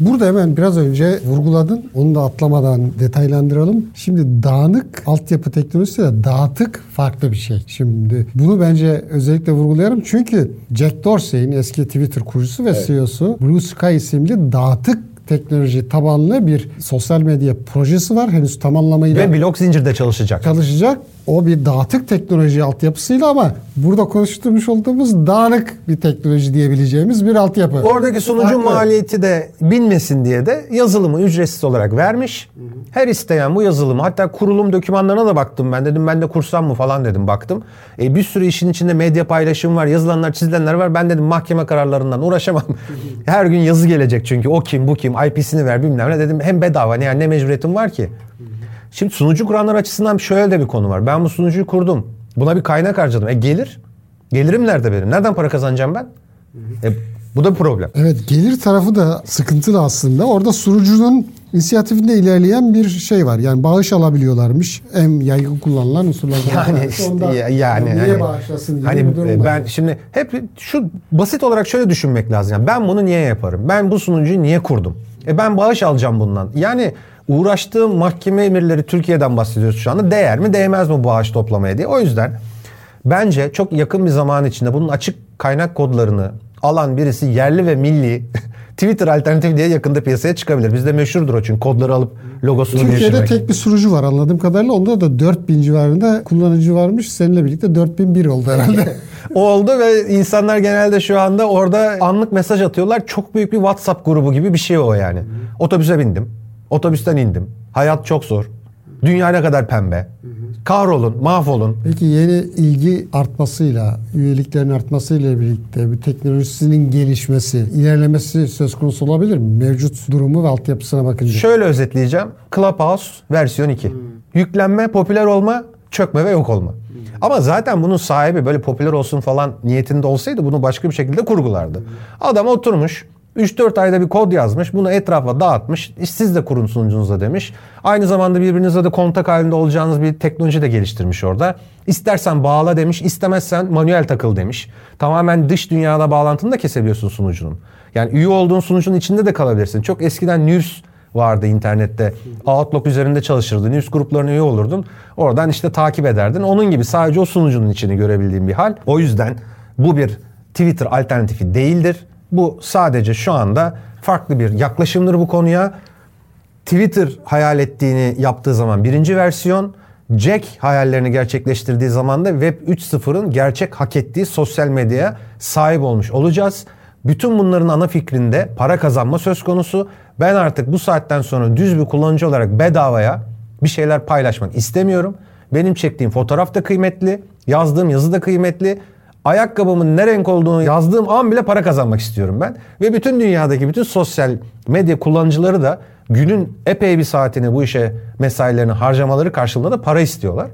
Burada hemen biraz önce vurguladın. Onu da atlamadan detaylandıralım. Şimdi dağınık altyapı teknolojisi de dağıtık farklı bir şey. Şimdi bunu bence özellikle vurgulayarım. Çünkü Jack Dorsey'in eski Twitter kurucusu ve CEO'su Blue Sky isimli dağıtık teknoloji tabanlı bir sosyal medya projesi var. Henüz tamamlamayla Ve blok zincirde çalışacak. çalışacak. O bir dağıtık teknoloji altyapısıyla ama burada konuşturmuş olduğumuz dağınık bir teknoloji diyebileceğimiz bir altyapı. Oradaki sunucu Farklı. maliyeti de binmesin diye de yazılımı ücretsiz olarak vermiş. Her isteyen bu yazılımı hatta kurulum dokümanlarına da baktım ben dedim ben de kursam mı falan dedim baktım. E, bir sürü işin içinde medya paylaşım var yazılanlar çizilenler var ben dedim mahkeme kararlarından uğraşamam. Her gün yazı gelecek çünkü o kim bu kim IP'sini ver bilmem ne dedim hem bedava ne yani ne mecburiyetim var ki. Şimdi sunucu kuranlar açısından şöyle de bir konu var. Ben bu sunucuyu kurdum. Buna bir kaynak harcadım. E gelir. Gelirim nerede benim? Nereden para kazanacağım ben? E, bu da bir problem. Evet gelir tarafı da sıkıntılı aslında. Orada sunucunun inisiyatifinde ilerleyen bir şey var. Yani bağış alabiliyorlarmış. En yaygın kullanılan unsurlardan. Yani işte Onda ya- yani niye hani, bağışlasın hani e, var. ben şimdi hep şu basit olarak şöyle düşünmek lazım. Yani ben bunu niye yaparım? Ben bu sunucuyu niye kurdum? E ben bağış alacağım bundan. Yani uğraştığım mahkeme emirleri Türkiye'den bahsediyoruz şu anda. Değer mi değmez mi bağış toplamaya diye. O yüzden bence çok yakın bir zaman içinde bunun açık kaynak kodlarını alan birisi yerli ve milli Twitter alternatif diye yakında piyasaya çıkabilir. Bizde meşhurdur o çünkü kodları alıp logosunu Türkiye'de değiştirmek. tek bir sunucu var anladığım kadarıyla. Onda da 4000 civarında kullanıcı varmış. Seninle birlikte 4001 oldu herhalde. O oldu ve insanlar genelde şu anda orada anlık mesaj atıyorlar. Çok büyük bir WhatsApp grubu gibi bir şey o yani. Otobüse bindim. Otobüsten indim. Hayat çok zor. Dünya ne kadar pembe. Kahrolun, mahvolun. Peki yeni ilgi artmasıyla, üyeliklerin artmasıyla birlikte bu teknolojisinin gelişmesi, ilerlemesi söz konusu olabilir mi? Mevcut durumu ve altyapısına bakınca. Şöyle özetleyeceğim. Clubhouse versiyon 2. Yüklenme, popüler olma, çökme ve yok olma. Ama zaten bunun sahibi böyle popüler olsun falan niyetinde olsaydı bunu başka bir şekilde kurgulardı. Adam oturmuş 3-4 ayda bir kod yazmış. Bunu etrafa dağıtmış. "İşte Siz de kurun sunucunuza demiş. Aynı zamanda birbirinizle de kontak halinde olacağınız bir teknoloji de geliştirmiş orada. İstersen bağla demiş. istemezsen manuel takıl demiş. Tamamen dış dünyada bağlantını da kesebiliyorsun sunucunun. Yani üye olduğun sunucunun içinde de kalabilirsin. Çok eskiden news vardı internette. Outlook üzerinde çalışırdı. News gruplarına üye olurdun. Oradan işte takip ederdin. Onun gibi sadece o sunucunun içini görebildiğin bir hal. O yüzden bu bir Twitter alternatifi değildir. Bu sadece şu anda farklı bir yaklaşımdır bu konuya. Twitter hayal ettiğini yaptığı zaman birinci versiyon, Jack hayallerini gerçekleştirdiği zaman da Web 3.0'ın gerçek hak ettiği sosyal medyaya sahip olmuş olacağız. Bütün bunların ana fikrinde para kazanma söz konusu. Ben artık bu saatten sonra düz bir kullanıcı olarak bedavaya bir şeyler paylaşmak istemiyorum. Benim çektiğim fotoğraf da kıymetli, yazdığım yazı da kıymetli. Ayakkabımın ne renk olduğunu yazdığım an bile para kazanmak istiyorum ben. Ve bütün dünyadaki bütün sosyal medya kullanıcıları da günün epey bir saatini bu işe mesailerini harcamaları karşılığında da para istiyorlar.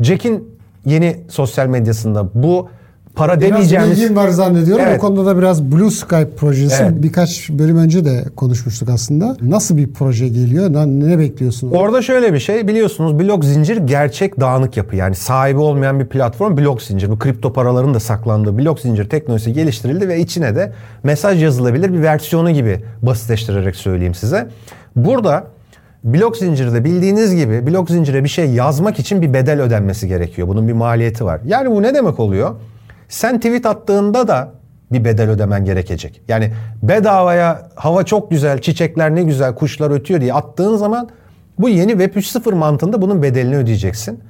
Jack'in yeni sosyal medyasında bu para Biraz demeyeceğimiz... bilgim var zannediyorum. Evet. O konuda da biraz Blue Sky projesi Evet. birkaç bölüm önce de konuşmuştuk aslında. Nasıl bir proje geliyor? Ne, ne bekliyorsunuz? Orada şöyle bir şey biliyorsunuz blok zincir gerçek dağınık yapı yani sahibi olmayan bir platform blok zincir. Bu kripto paraların da saklandığı blok zincir teknolojisi geliştirildi ve içine de mesaj yazılabilir bir versiyonu gibi basitleştirerek söyleyeyim size. Burada blok zincirde bildiğiniz gibi blok zincire bir şey yazmak için bir bedel ödenmesi gerekiyor. Bunun bir maliyeti var. Yani bu ne demek oluyor? Sen tweet attığında da bir bedel ödemen gerekecek. Yani bedavaya hava çok güzel, çiçekler ne güzel, kuşlar ötüyor diye attığın zaman bu yeni Web 3.0 mantığında bunun bedelini ödeyeceksin.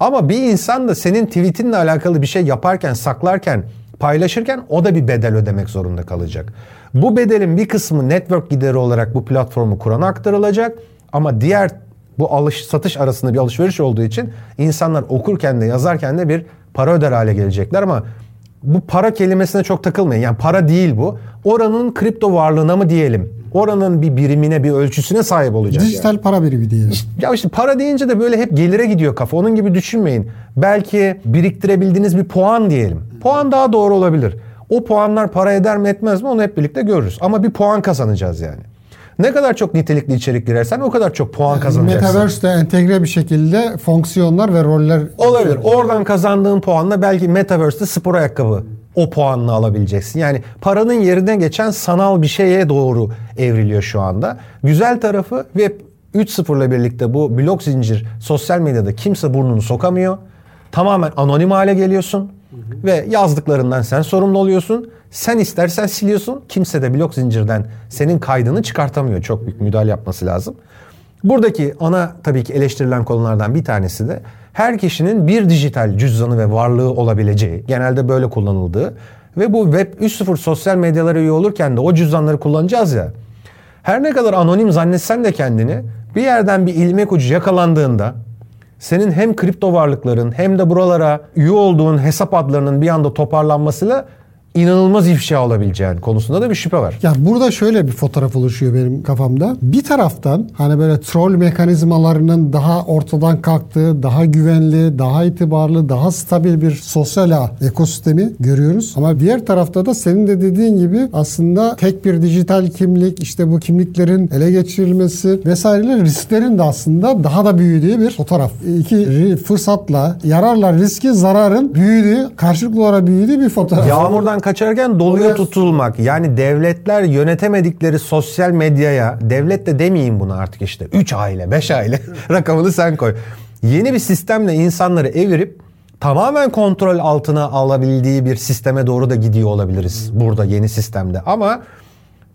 Ama bir insan da senin tweetinle alakalı bir şey yaparken, saklarken, paylaşırken o da bir bedel ödemek zorunda kalacak. Bu bedelin bir kısmı network gideri olarak bu platformu kurana aktarılacak ama diğer bu alış satış arasında bir alışveriş olduğu için insanlar okurken de yazarken de bir para öder hale gelecekler ama bu para kelimesine çok takılmayın. Yani para değil bu. Oranın kripto varlığına mı diyelim? Oranın bir birimine, bir ölçüsüne sahip olacak. yani. Dijital para birimi diyelim. Ya işte para deyince de böyle hep gelire gidiyor kafa. Onun gibi düşünmeyin. Belki biriktirebildiğiniz bir puan diyelim. Puan daha doğru olabilir. O puanlar para eder mi etmez mi onu hep birlikte görürüz. Ama bir puan kazanacağız yani. Ne kadar çok nitelikli içerik girersen o kadar çok puan kazanacaksın. Metaverse'de entegre bir şekilde fonksiyonlar ve roller Olabilir. Oradan kazandığın puanla belki Metaverse'de spor ayakkabı o puanını alabileceksin. Yani paranın yerine geçen sanal bir şeye doğru evriliyor şu anda. Güzel tarafı Web 3.0 ile birlikte bu blok zincir sosyal medyada kimse burnunu sokamıyor. Tamamen anonim hale geliyorsun. Ve yazdıklarından sen sorumlu oluyorsun. Sen istersen siliyorsun. Kimse de blok zincirden senin kaydını çıkartamıyor. Çok büyük müdahale yapması lazım. Buradaki ana tabii ki eleştirilen konulardan bir tanesi de her kişinin bir dijital cüzdanı ve varlığı olabileceği, genelde böyle kullanıldığı ve bu Web 3.0 sosyal medyalara üye olurken de o cüzdanları kullanacağız ya. Her ne kadar anonim zannetsen de kendini bir yerden bir ilmek ucu yakalandığında senin hem kripto varlıkların hem de buralara üye olduğun hesap adlarının bir anda toparlanmasıyla inanılmaz ifşa olabileceğin konusunda da bir şüphe var. Ya burada şöyle bir fotoğraf oluşuyor benim kafamda. Bir taraftan hani böyle troll mekanizmalarının daha ortadan kalktığı, daha güvenli, daha itibarlı, daha stabil bir sosyal ağ ekosistemi görüyoruz. Ama diğer tarafta da senin de dediğin gibi aslında tek bir dijital kimlik, işte bu kimliklerin ele geçirilmesi vesaireler risklerin de aslında daha da büyüdüğü bir fotoğraf. İki fırsatla yararla riski, zararın büyüdüğü, karşılıklı olarak büyüdüğü bir fotoğraf. Yağmurdan kaçarken doluya tutulmak. Yani devletler yönetemedikleri sosyal medyaya, devlet de demeyeyim buna artık işte 3 aile, 5 aile rakamını sen koy. Yeni bir sistemle insanları evirip tamamen kontrol altına alabildiği bir sisteme doğru da gidiyor olabiliriz burada yeni sistemde. Ama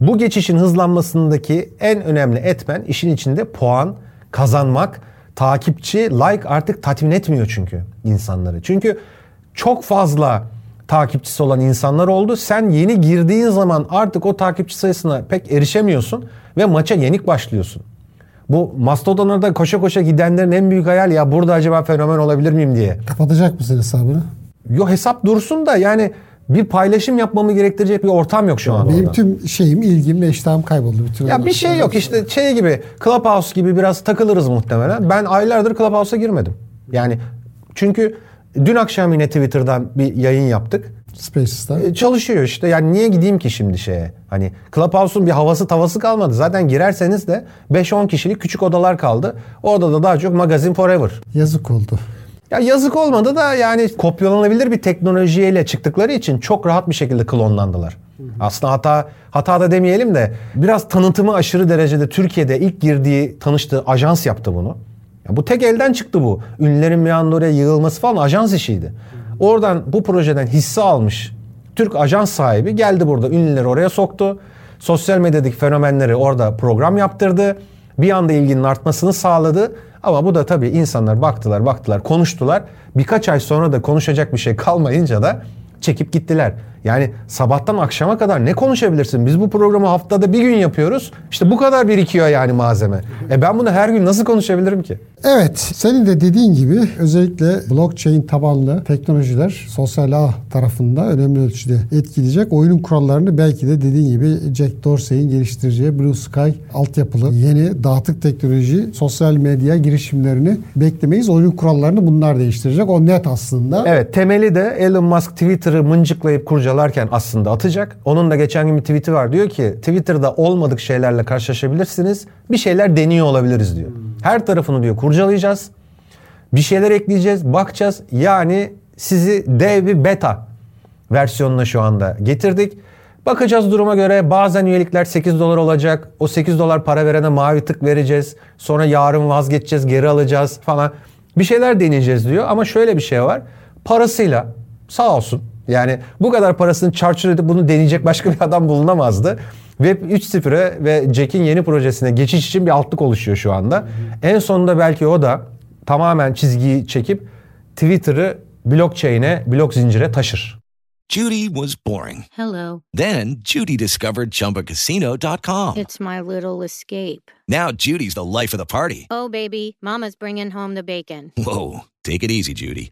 Bu geçişin hızlanmasındaki en önemli etmen işin içinde puan, kazanmak, takipçi, like artık tatmin etmiyor çünkü insanları. Çünkü çok fazla takipçisi olan insanlar oldu. Sen yeni girdiğin zaman artık o takipçi sayısına pek erişemiyorsun ve maça yenik başlıyorsun. Bu Mastodon'a da koşa koşa gidenlerin en büyük hayal ya burada acaba fenomen olabilir miyim diye. Kapatacak mısın hesabını? Yo hesap dursun da yani bir paylaşım yapmamı gerektirecek bir ortam yok şu an Benim orada. tüm şeyim, ilgim ve iştahım kayboldu. Bütün Ya bir şey yok işte şey gibi Clubhouse gibi biraz takılırız muhtemelen. Ben aylardır Clubhouse'a girmedim. Yani çünkü dün akşam yine Twitter'dan bir yayın yaptık. Spaces'ta. E, Çalışıyor işte. Yani niye gideyim ki şimdi şeye? Hani Clubhouse'un bir havası tavası kalmadı. Zaten girerseniz de 5-10 kişilik küçük odalar kaldı. Orada da daha çok magazin forever. Yazık oldu. Ya yazık olmadı da yani kopyalanabilir bir teknolojiyle çıktıkları için çok rahat bir şekilde klonlandılar. Aslında hata hata da demeyelim de biraz tanıtımı aşırı derecede Türkiye'de ilk girdiği tanıştığı ajans yaptı bunu. Ya bu tek elden çıktı bu. Ünlülerin bir anda oraya yığılması falan ajans işiydi. Oradan bu projeden hisse almış Türk ajans sahibi geldi burada ünlüleri oraya soktu. Sosyal medyadaki fenomenleri orada program yaptırdı. Bir anda ilginin artmasını sağladı. Ama bu da tabii insanlar baktılar baktılar konuştular. Birkaç ay sonra da konuşacak bir şey kalmayınca da çekip gittiler. Yani sabahtan akşama kadar ne konuşabilirsin? Biz bu programı haftada bir gün yapıyoruz. İşte bu kadar birikiyor yani malzeme. E ben bunu her gün nasıl konuşabilirim ki? Evet, senin de dediğin gibi özellikle blockchain tabanlı teknolojiler sosyal ağ tarafında önemli ölçüde etkileyecek. Oyunun kurallarını belki de dediğin gibi Jack Dorsey'in geliştireceği Blue Sky altyapılı yeni dağıtık teknoloji sosyal medya girişimlerini beklemeyiz. Oyunun kurallarını bunlar değiştirecek. O net aslında. Evet temeli de Elon Musk Twitter'ı mıncıklayıp kurcalarken aslında atacak. Onun da geçen gün bir tweet'i var. Diyor ki Twitter'da olmadık şeylerle karşılaşabilirsiniz. Bir şeyler deniyor olabiliriz diyor. Her tarafını diyor kurcalayacağız. Bir şeyler ekleyeceğiz, bakacağız. Yani sizi dev bir beta versiyonuna şu anda getirdik. Bakacağız duruma göre bazen üyelikler 8 dolar olacak. O 8 dolar para verene mavi tık vereceğiz. Sonra yarın vazgeçeceğiz, geri alacağız falan. Bir şeyler deneyeceğiz diyor ama şöyle bir şey var. Parasıyla sağ olsun. Yani bu kadar parasını çarçur edip bunu deneyecek başka bir adam bulunamazdı. Web 3.0'e ve Jack'in yeni projesine geçiş için bir altlık oluşuyor şu anda. En sonunda belki o da tamamen çizgiyi çekip Twitter'ı blockchain'e, blok zincire taşır. Judy was boring. Hello. Then Judy discovered ChumbaCasino.com. It's my little escape. Now Judy's the life of the party. Oh, baby, Mama's bringing home the bacon. Whoa, take it easy, Judy.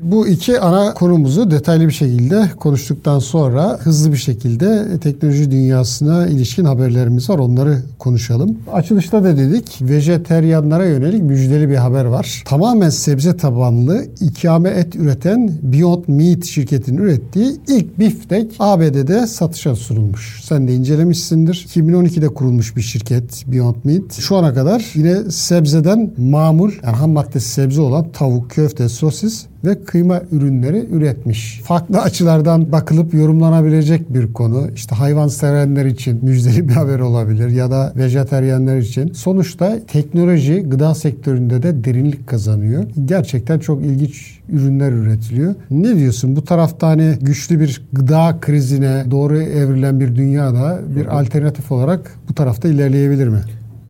bu iki ana konumuzu detaylı bir şekilde konuştuktan sonra hızlı bir şekilde teknoloji dünyasına ilişkin haberlerimiz var. Onları konuşalım. Açılışta da dedik, vejeteryanlara yönelik müjdeli bir haber var. Tamamen sebze tabanlı ikame et üreten Beyond Meat şirketinin ürettiği ilk biftek ABD'de satışa sunulmuş. Sen de incelemişsindir. 2012'de kurulmuş bir şirket Beyond Meat. Şu ana kadar yine sebzeden mamul, yani ham maddesi sebze olan tavuk, köfte, sosis ve kıyma ürünleri üretmiş. Farklı açılardan bakılıp yorumlanabilecek bir konu. İşte hayvan sevenler için müjdeli bir haber olabilir ya da vejeteryenler için. Sonuçta teknoloji gıda sektöründe de derinlik kazanıyor. Gerçekten çok ilginç ürünler üretiliyor. Ne diyorsun? Bu tarafta hani güçlü bir gıda krizine doğru evrilen bir dünyada bir alternatif olarak bu tarafta ilerleyebilir mi?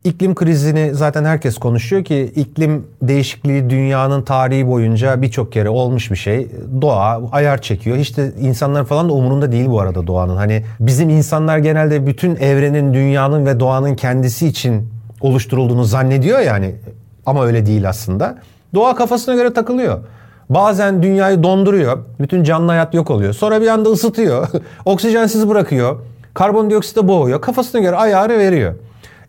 İklim krizini zaten herkes konuşuyor ki iklim değişikliği dünyanın tarihi boyunca birçok kere olmuş bir şey. Doğa ayar çekiyor. Hiç de insanlar falan da umurunda değil bu arada doğanın. Hani bizim insanlar genelde bütün evrenin, dünyanın ve doğanın kendisi için oluşturulduğunu zannediyor yani. Ama öyle değil aslında. Doğa kafasına göre takılıyor. Bazen dünyayı donduruyor. Bütün canlı hayat yok oluyor. Sonra bir anda ısıtıyor. Oksijensiz bırakıyor. Karbondioksite boğuyor. Kafasına göre ayarı veriyor.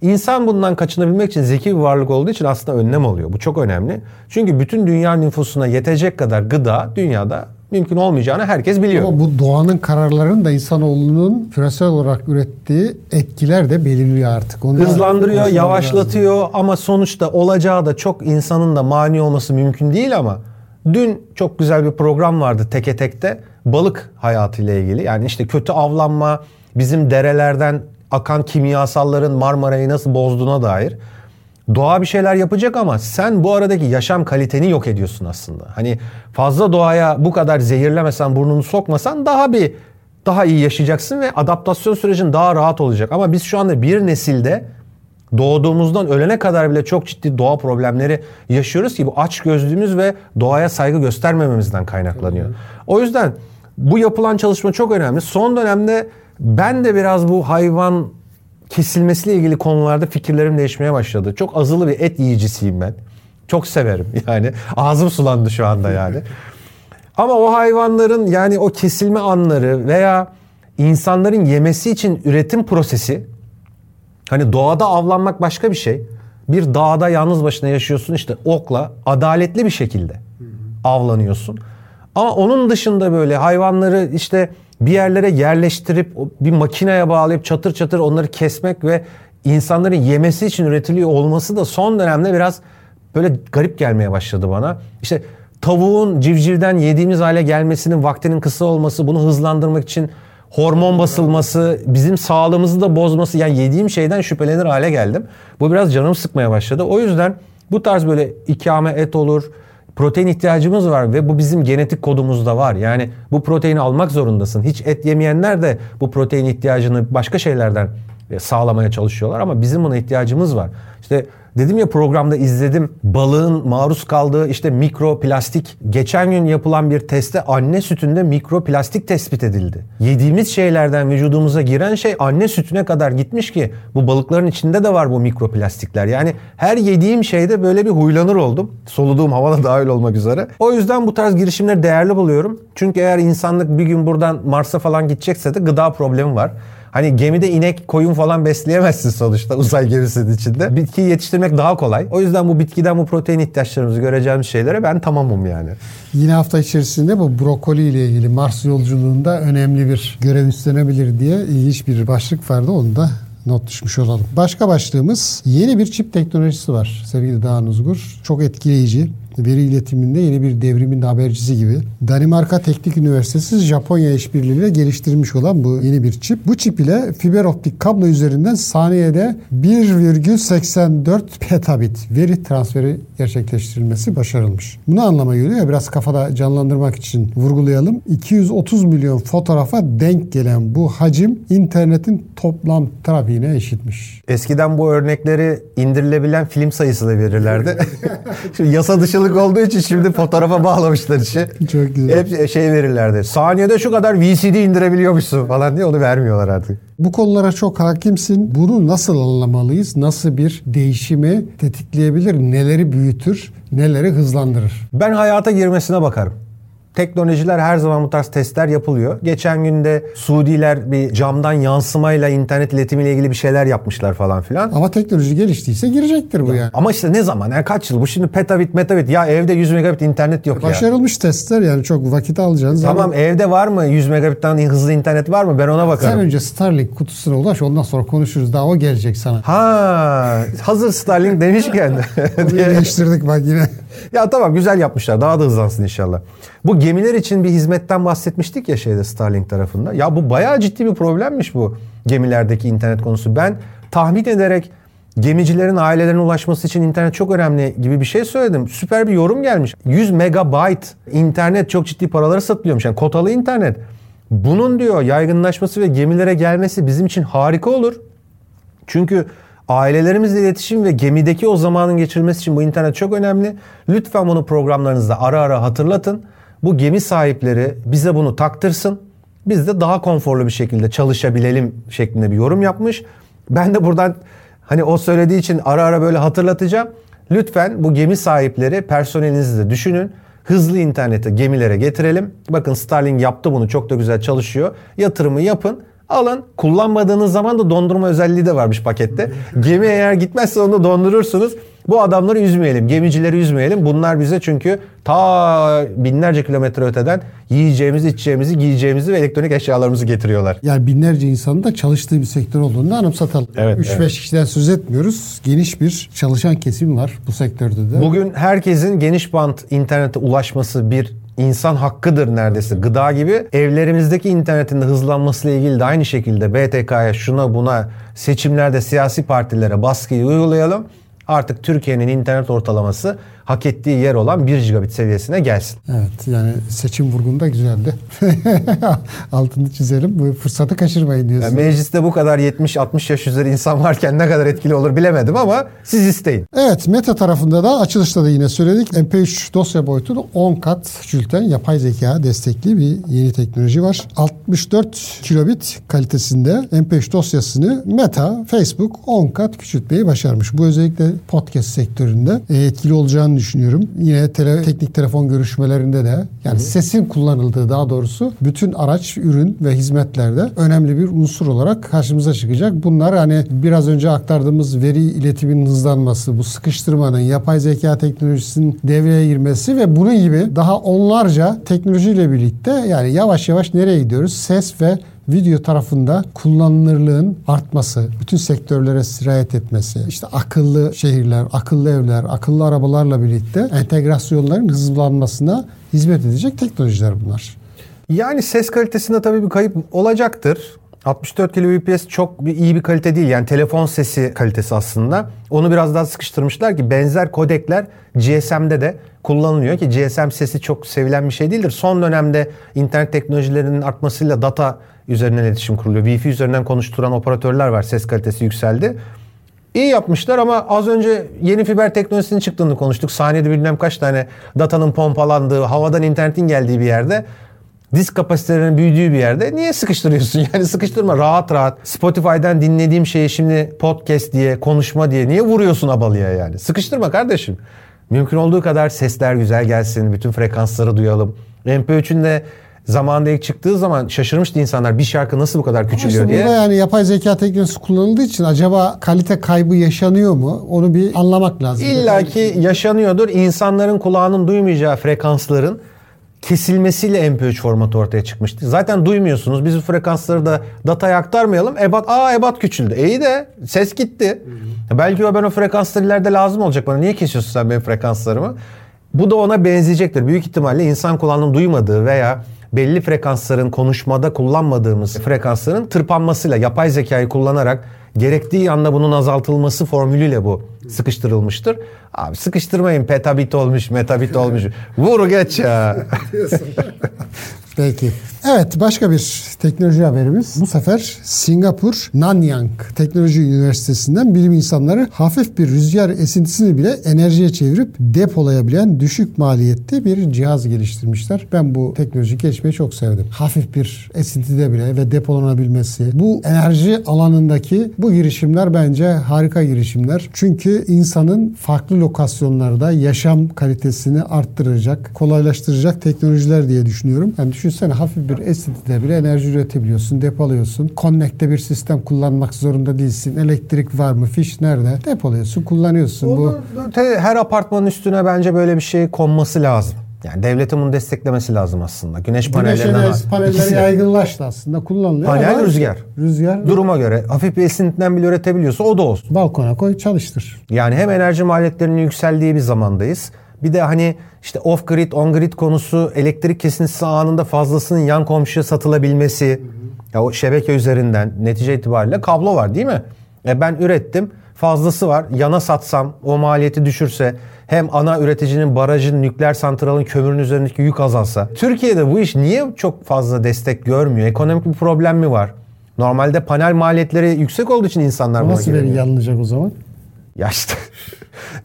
İnsan bundan kaçınabilmek için zeki bir varlık olduğu için aslında önlem alıyor. Bu çok önemli. Çünkü bütün dünya nüfusuna yetecek kadar gıda dünyada mümkün olmayacağını herkes biliyor. Ama bu doğanın kararlarının da insanoğlunun küresel olarak ürettiği etkiler de belirliyor artık. Onu Hızlandırıyor, yavaşlatıyor ama sonuçta olacağı da çok insanın da mani olması mümkün değil ama dün çok güzel bir program vardı Teke Tek'te. balık hayatıyla ilgili. Yani işte kötü avlanma, bizim derelerden akan kimyasalların Marmara'yı nasıl bozduğuna dair. Doğa bir şeyler yapacak ama sen bu aradaki yaşam kaliteni yok ediyorsun aslında. Hani fazla doğaya bu kadar zehirlemesen, burnunu sokmasan daha bir daha iyi yaşayacaksın ve adaptasyon sürecin daha rahat olacak. Ama biz şu anda bir nesilde doğduğumuzdan ölene kadar bile çok ciddi doğa problemleri yaşıyoruz ki bu aç gözlüğümüz ve doğaya saygı göstermememizden kaynaklanıyor. O yüzden bu yapılan çalışma çok önemli. Son dönemde ben de biraz bu hayvan kesilmesiyle ilgili konularda fikirlerim değişmeye başladı. Çok azılı bir et yiyicisiyim ben. Çok severim yani. Ağzım sulandı şu anda yani. Ama o hayvanların yani o kesilme anları veya insanların yemesi için üretim prosesi hani doğada avlanmak başka bir şey. Bir dağda yalnız başına yaşıyorsun işte okla adaletli bir şekilde avlanıyorsun. Ama onun dışında böyle hayvanları işte bir yerlere yerleştirip bir makineye bağlayıp çatır çatır onları kesmek ve insanların yemesi için üretiliyor olması da son dönemde biraz böyle garip gelmeye başladı bana. İşte tavuğun civcivden yediğimiz hale gelmesinin vaktinin kısa olması, bunu hızlandırmak için hormon basılması, bizim sağlığımızı da bozması yani yediğim şeyden şüphelenir hale geldim. Bu biraz canımı sıkmaya başladı. O yüzden bu tarz böyle ikame et olur, protein ihtiyacımız var ve bu bizim genetik kodumuzda var. Yani bu proteini almak zorundasın. Hiç et yemeyenler de bu protein ihtiyacını başka şeylerden sağlamaya çalışıyorlar ama bizim buna ihtiyacımız var. İşte dedim ya programda izledim balığın maruz kaldığı işte mikroplastik. Geçen gün yapılan bir testte anne sütünde mikroplastik tespit edildi. Yediğimiz şeylerden vücudumuza giren şey anne sütüne kadar gitmiş ki bu balıkların içinde de var bu mikroplastikler. Yani her yediğim şeyde böyle bir huylanır oldum. Soluduğum havada dahil olmak üzere. O yüzden bu tarz girişimleri değerli buluyorum. Çünkü eğer insanlık bir gün buradan Mars'a falan gidecekse de gıda problemi var. Hani gemide inek, koyun falan besleyemezsin sonuçta uzay gemisinin içinde. Bitkiyi yetiştirmek daha kolay. O yüzden bu bitkiden bu protein ihtiyaçlarımızı göreceğimiz şeylere ben tamamım yani. Yine hafta içerisinde bu brokoli ile ilgili Mars yolculuğunda önemli bir görev üstlenebilir diye ilginç bir başlık vardı. Onu da not düşmüş olalım. Başka başlığımız yeni bir çip teknolojisi var sevgili Dağın Uzgur. Çok etkileyici veri iletiminde yeni bir devrimin habercisi gibi. Danimarka Teknik Üniversitesi Japonya işbirliğiyle geliştirilmiş olan bu yeni bir çip. Bu çip ile fiber optik kablo üzerinden saniyede 1,84 petabit veri transferi gerçekleştirilmesi başarılmış. Bunu anlama geliyor biraz kafada canlandırmak için vurgulayalım. 230 milyon fotoğrafa denk gelen bu hacim internetin toplam trafiğine eşitmiş. Eskiden bu örnekleri indirilebilen film sayısıyla verirlerdi. Şimdi yasa dışılık olduğu için şimdi fotoğrafa bağlamışlar işi. Çok güzel. Hep şey verirlerdi. Saniyede şu kadar VCD indirebiliyormuşsun falan diye onu vermiyorlar artık. Bu konulara çok hakimsin. Bunu nasıl anlamalıyız? Nasıl bir değişimi tetikleyebilir? Neleri büyütür? Neleri hızlandırır? Ben hayata girmesine bakarım. Teknolojiler her zaman bu tarz testler yapılıyor. Geçen günde Suudiler bir camdan yansımayla internet iletimiyle ilgili bir şeyler yapmışlar falan filan. Ama teknoloji geliştiyse girecektir bu yani. Ama işte ne zaman? Yani kaç yıl? Bu şimdi petabit metabit. Ya evde 100 megabit internet yok ya. Başarılmış testler yani çok vakit alacağınız Tamam ama evde var mı 100 megabitten hızlı internet var mı? Ben ona bakarım. sen önce Starlink kutusuna ulaş ondan sonra konuşuruz. Daha o gelecek sana. Ha, hazır Starlink demişken. Bunu değiştirdik bak yine. ya tamam güzel yapmışlar. Daha da hızlansın inşallah. Bu gemiler için bir hizmetten bahsetmiştik ya şeyde Starlink tarafında. Ya bu bayağı ciddi bir problemmiş bu gemilerdeki internet konusu. Ben tahmin ederek gemicilerin ailelerine ulaşması için internet çok önemli gibi bir şey söyledim. Süper bir yorum gelmiş. 100 megabayt internet çok ciddi paralara satılıyormuş. Yani kotalı internet. Bunun diyor yaygınlaşması ve gemilere gelmesi bizim için harika olur. Çünkü ailelerimizle iletişim ve gemideki o zamanın geçirilmesi için bu internet çok önemli. Lütfen bunu programlarınızda ara ara hatırlatın. Bu gemi sahipleri bize bunu taktırsın. Biz de daha konforlu bir şekilde çalışabilelim şeklinde bir yorum yapmış. Ben de buradan hani o söylediği için ara ara böyle hatırlatacağım. Lütfen bu gemi sahipleri personelinizi de düşünün. Hızlı interneti gemilere getirelim. Bakın Starlink yaptı bunu çok da güzel çalışıyor. Yatırımı yapın. Alın. Kullanmadığınız zaman da dondurma özelliği de varmış pakette. Gemi eğer gitmezse onu dondurursunuz. Bu adamları üzmeyelim. Gemicileri üzmeyelim. Bunlar bize çünkü ta binlerce kilometre öteden yiyeceğimizi, içeceğimizi, giyeceğimizi ve elektronik eşyalarımızı getiriyorlar. Yani binlerce insanın da çalıştığı bir sektör olduğunu anımsatalım. Evet, 3-5 evet. kişiden söz etmiyoruz. Geniş bir çalışan kesim var bu sektörde de. Bugün herkesin geniş bant internete ulaşması bir insan hakkıdır neredeyse. Gıda gibi evlerimizdeki internetin de hızlanmasıyla ilgili de aynı şekilde BTK'ya şuna buna seçimlerde siyasi partilere baskıyı uygulayalım. Artık Türkiye'nin internet ortalaması hak ettiği yer olan 1 gigabit seviyesine gelsin. Evet yani seçim vurgun da güzeldi. Altını çizelim. Bu fırsatı kaçırmayın diyorsun. Yani mecliste bu kadar 70-60 yaş üzeri insan varken ne kadar etkili olur bilemedim ama siz isteyin. Evet Meta tarafında da açılışta da yine söyledik. MP3 dosya boyutunu 10 kat küçülten yapay zeka destekli bir yeni teknoloji var. 64 kilobit kalitesinde MP3 dosyasını Meta, Facebook 10 kat küçültmeyi başarmış. Bu özellikle podcast sektöründe e, etkili olacağını düşünüyorum. Yine tele, teknik telefon görüşmelerinde de yani sesin kullanıldığı daha doğrusu bütün araç, ürün ve hizmetlerde önemli bir unsur olarak karşımıza çıkacak. Bunlar hani biraz önce aktardığımız veri iletiminin hızlanması, bu sıkıştırmanın, yapay zeka teknolojisinin devreye girmesi ve bunun gibi daha onlarca teknolojiyle birlikte yani yavaş yavaş nereye gidiyoruz? Ses ve video tarafında kullanılırlığın artması, bütün sektörlere sirayet etmesi, işte akıllı şehirler, akıllı evler, akıllı arabalarla birlikte entegrasyonların hızlanmasına hizmet edecek teknolojiler bunlar. Yani ses kalitesinde tabii bir kayıp olacaktır. 64 kbps çok bir, iyi bir kalite değil. Yani telefon sesi kalitesi aslında. Onu biraz daha sıkıştırmışlar ki benzer kodekler GSM'de de kullanılıyor ki GSM sesi çok sevilen bir şey değildir. Son dönemde internet teknolojilerinin artmasıyla data üzerinden iletişim kuruluyor. Wi-Fi üzerinden konuşturan operatörler var. Ses kalitesi yükseldi. İyi yapmışlar ama az önce yeni fiber teknolojisinin çıktığını konuştuk. Saniyede bilmem kaç tane datanın pompalandığı, havadan internetin geldiği bir yerde disk kapasitelerinin büyüdüğü bir yerde niye sıkıştırıyorsun? Yani sıkıştırma rahat rahat. Spotify'dan dinlediğim şeyi şimdi podcast diye, konuşma diye niye vuruyorsun abalıya yani? Sıkıştırma kardeşim. Mümkün olduğu kadar sesler güzel gelsin, bütün frekansları duyalım. MP3'ün de zamanında ilk çıktığı zaman şaşırmıştı insanlar bir şarkı nasıl bu kadar küçülüyor İşte diye. burada yani yapay zeka teknolojisi kullanıldığı için acaba kalite kaybı yaşanıyor mu? Onu bir anlamak lazım. İlla ki yaşanıyordur. İnsanların kulağının duymayacağı frekansların kesilmesiyle MP3 formatı ortaya çıkmıştı. Zaten duymuyorsunuz. Biz bu frekansları da dataya aktarmayalım. Ebat, aa ebat küçüldü. İyi de ses gitti. Belki o ben o frekanslar ileride lazım olacak bana. Niye kesiyorsun sen benim frekanslarımı? Bu da ona benzeyecektir. Büyük ihtimalle insan kulağının duymadığı veya belli frekansların konuşmada kullanmadığımız frekansların tırpanmasıyla yapay zekayı kullanarak gerektiği anda bunun azaltılması formülüyle bu sıkıştırılmıştır. Abi sıkıştırmayın petabit olmuş metabit olmuş. Vur geç ya. Peki. Evet başka bir teknoloji haberimiz. Bu sefer Singapur Nanyang Teknoloji Üniversitesi'nden bilim insanları hafif bir rüzgar esintisini bile enerjiye çevirip depolayabilen düşük maliyetli bir cihaz geliştirmişler. Ben bu teknoloji gelişmeyi çok sevdim. Hafif bir esintide bile ve depolanabilmesi. Bu enerji alanındaki bu girişimler bence harika girişimler. Çünkü insanın farklı lokasyonlarda yaşam kalitesini arttıracak, kolaylaştıracak teknolojiler diye düşünüyorum. Yani düşünsene hafif bir esintide bile enerji üretebiliyorsun, depoluyorsun. Connect'te bir sistem kullanmak zorunda değilsin. Elektrik var mı? Fiş nerede? Depoluyorsun, kullanıyorsun. Bu Te- Her apartmanın üstüne bence böyle bir şey konması lazım. Yani devletin bunu desteklemesi lazım aslında. Güneş Güneş panellerinden enerjisi panelleri yaygınlaştı aslında kullanılıyor. Panel rüzgar. Rüzgar Duruma göre hafif bir esintiden bile üretebiliyorsa o da olsun. balkona koy çalıştır. Yani hem enerji maliyetlerinin yükseldiği bir zamandayız. Bir de hani işte off grid, on grid konusu elektrik kesintisi anında fazlasının yan komşuya satılabilmesi. Ya o şebeke üzerinden netice itibariyle kablo var değil mi? E ben ürettim fazlası var. Yana satsam o maliyeti düşürse hem ana üreticinin barajın, nükleer santralın kömürün üzerindeki yük azalsa. Türkiye'de bu iş niye çok fazla destek görmüyor? Ekonomik bir problem mi var? Normalde panel maliyetleri yüksek olduğu için insanlar buna Nasıl veri giremiyor. alınacak o zaman? Ya işte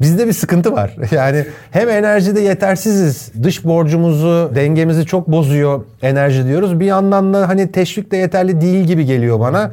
bizde bir sıkıntı var. Yani hem enerjide yetersiziz. Dış borcumuzu, dengemizi çok bozuyor enerji diyoruz. Bir yandan da hani teşvik de yeterli değil gibi geliyor bana.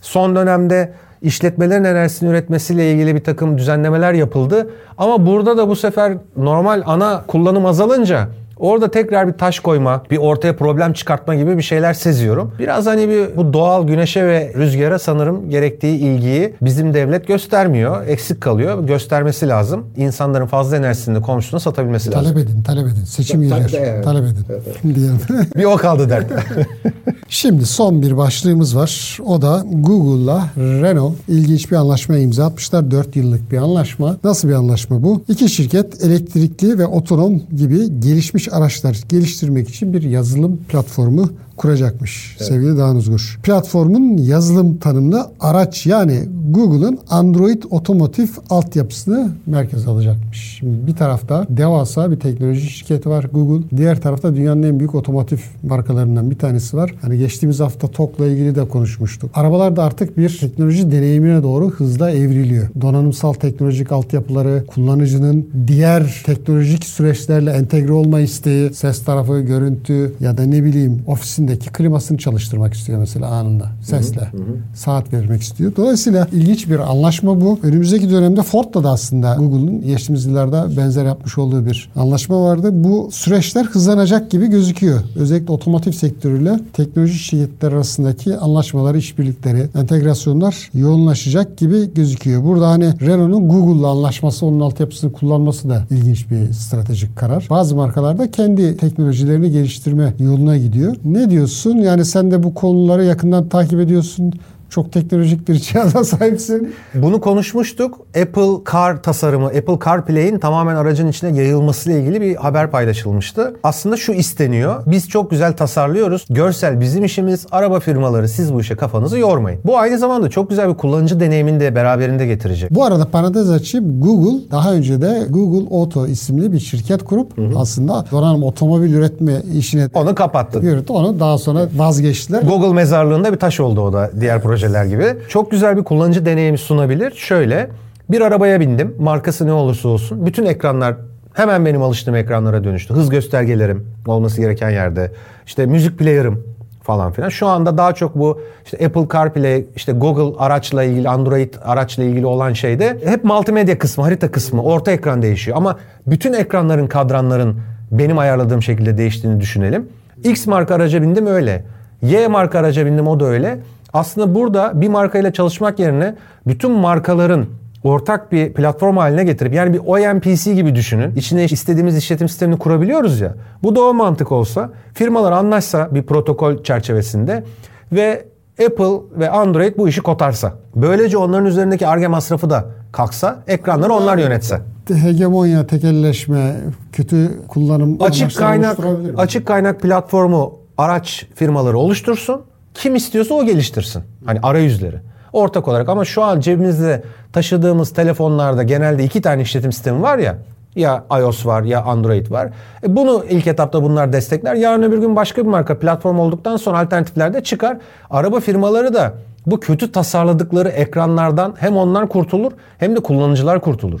Son dönemde işletmelerin enerjisini üretmesiyle ilgili bir takım düzenlemeler yapıldı. Ama burada da bu sefer normal ana kullanım azalınca Orada tekrar bir taş koyma, bir ortaya problem çıkartma gibi bir şeyler seziyorum. Biraz hani bir bu doğal güneşe ve rüzgara sanırım gerektiği ilgiyi bizim devlet göstermiyor. Eksik kalıyor. Göstermesi lazım. İnsanların fazla enerjisini komşusuna satabilmesi lazım. Talep edin, talep edin. Seçim Ta- iyiler. evet. Talep edin. Diyelim. bir o kaldı dert. Şimdi son bir başlığımız var. O da Google'la Renault ilginç bir anlaşma imza atmışlar. 4 yıllık bir anlaşma. Nasıl bir anlaşma bu? İki şirket elektrikli ve otonom gibi gelişmiş araçlar geliştirmek için bir yazılım platformu kuracakmış sevgili Dağın Uzgur. Platformun yazılım tanımlı araç yani Google'ın Android otomotiv altyapısını merkez alacakmış. Şimdi bir tarafta devasa bir teknoloji şirketi var Google. Diğer tarafta dünyanın en büyük otomotiv markalarından bir tanesi var. Hani geçtiğimiz hafta TOK'la ilgili de konuşmuştuk. Arabalar da artık bir teknoloji deneyimine doğru hızla evriliyor. Donanımsal teknolojik altyapıları, kullanıcının diğer teknolojik süreçlerle entegre olma isteği, ses tarafı, görüntü ya da ne bileyim ofisin içindeki klimasını çalıştırmak istiyor mesela anında sesle. Hı hı. Saat vermek istiyor. Dolayısıyla ilginç bir anlaşma bu. Önümüzdeki dönemde Ford'la da aslında Google'ın geçtiğimiz yıllarda benzer yapmış olduğu bir anlaşma vardı. Bu süreçler hızlanacak gibi gözüküyor. Özellikle otomotiv sektörüyle teknoloji şirketler arasındaki anlaşmaları, işbirlikleri, entegrasyonlar yoğunlaşacak gibi gözüküyor. Burada hani Renault'un Google'la anlaşması, onun altyapısını kullanması da ilginç bir stratejik karar. Bazı markalarda kendi teknolojilerini geliştirme yoluna gidiyor. Ne diyor diyorsun. Yani sen de bu konuları yakından takip ediyorsun. Çok teknolojik bir cihaza sahipsin. Bunu konuşmuştuk. Apple Car tasarımı, Apple CarPlay'in tamamen aracın içine yayılmasıyla ilgili bir haber paylaşılmıştı. Aslında şu isteniyor. Biz çok güzel tasarlıyoruz. Görsel bizim işimiz. Araba firmaları siz bu işe kafanızı yormayın. Bu aynı zamanda çok güzel bir kullanıcı deneyimini de beraberinde getirecek. Bu arada parantez açayım. Google daha önce de Google Auto isimli bir şirket kurup hı hı. aslında donanım otomobil üretme işine onu kapattı. Yürüttü. Onu daha sonra vazgeçtiler. Google mezarlığında bir taş oldu o da diğer proje projeler gibi. Çok güzel bir kullanıcı deneyimi sunabilir. Şöyle bir arabaya bindim. Markası ne olursa olsun. Bütün ekranlar hemen benim alıştığım ekranlara dönüştü. Hız göstergelerim olması gereken yerde. İşte müzik player'ım falan filan. Şu anda daha çok bu işte Apple CarPlay, işte Google araçla ilgili, Android araçla ilgili olan şeyde hep multimedya kısmı, harita kısmı, orta ekran değişiyor. Ama bütün ekranların, kadranların benim ayarladığım şekilde değiştiğini düşünelim. X marka araca bindim öyle. Y marka araca bindim o da öyle. Aslında burada bir markayla çalışmak yerine bütün markaların ortak bir platform haline getirip yani bir OMPC gibi düşünün. İçine istediğimiz işletim sistemini kurabiliyoruz ya. Bu da o mantık olsa firmalar anlaşsa bir protokol çerçevesinde ve Apple ve Android bu işi kotarsa. Böylece onların üzerindeki arge masrafı da kalksa, ekranları onlar yönetse. Hegemonya, tekelleşme, kötü kullanım açık kaynak açık kaynak platformu araç firmaları oluştursun kim istiyorsa o geliştirsin. Hani arayüzleri. Ortak olarak ama şu an cebimizde taşıdığımız telefonlarda genelde iki tane işletim sistemi var ya. Ya iOS var ya Android var. E bunu ilk etapta bunlar destekler. Yarın öbür gün başka bir marka platform olduktan sonra alternatifler de çıkar. Araba firmaları da bu kötü tasarladıkları ekranlardan hem onlar kurtulur hem de kullanıcılar kurtulur.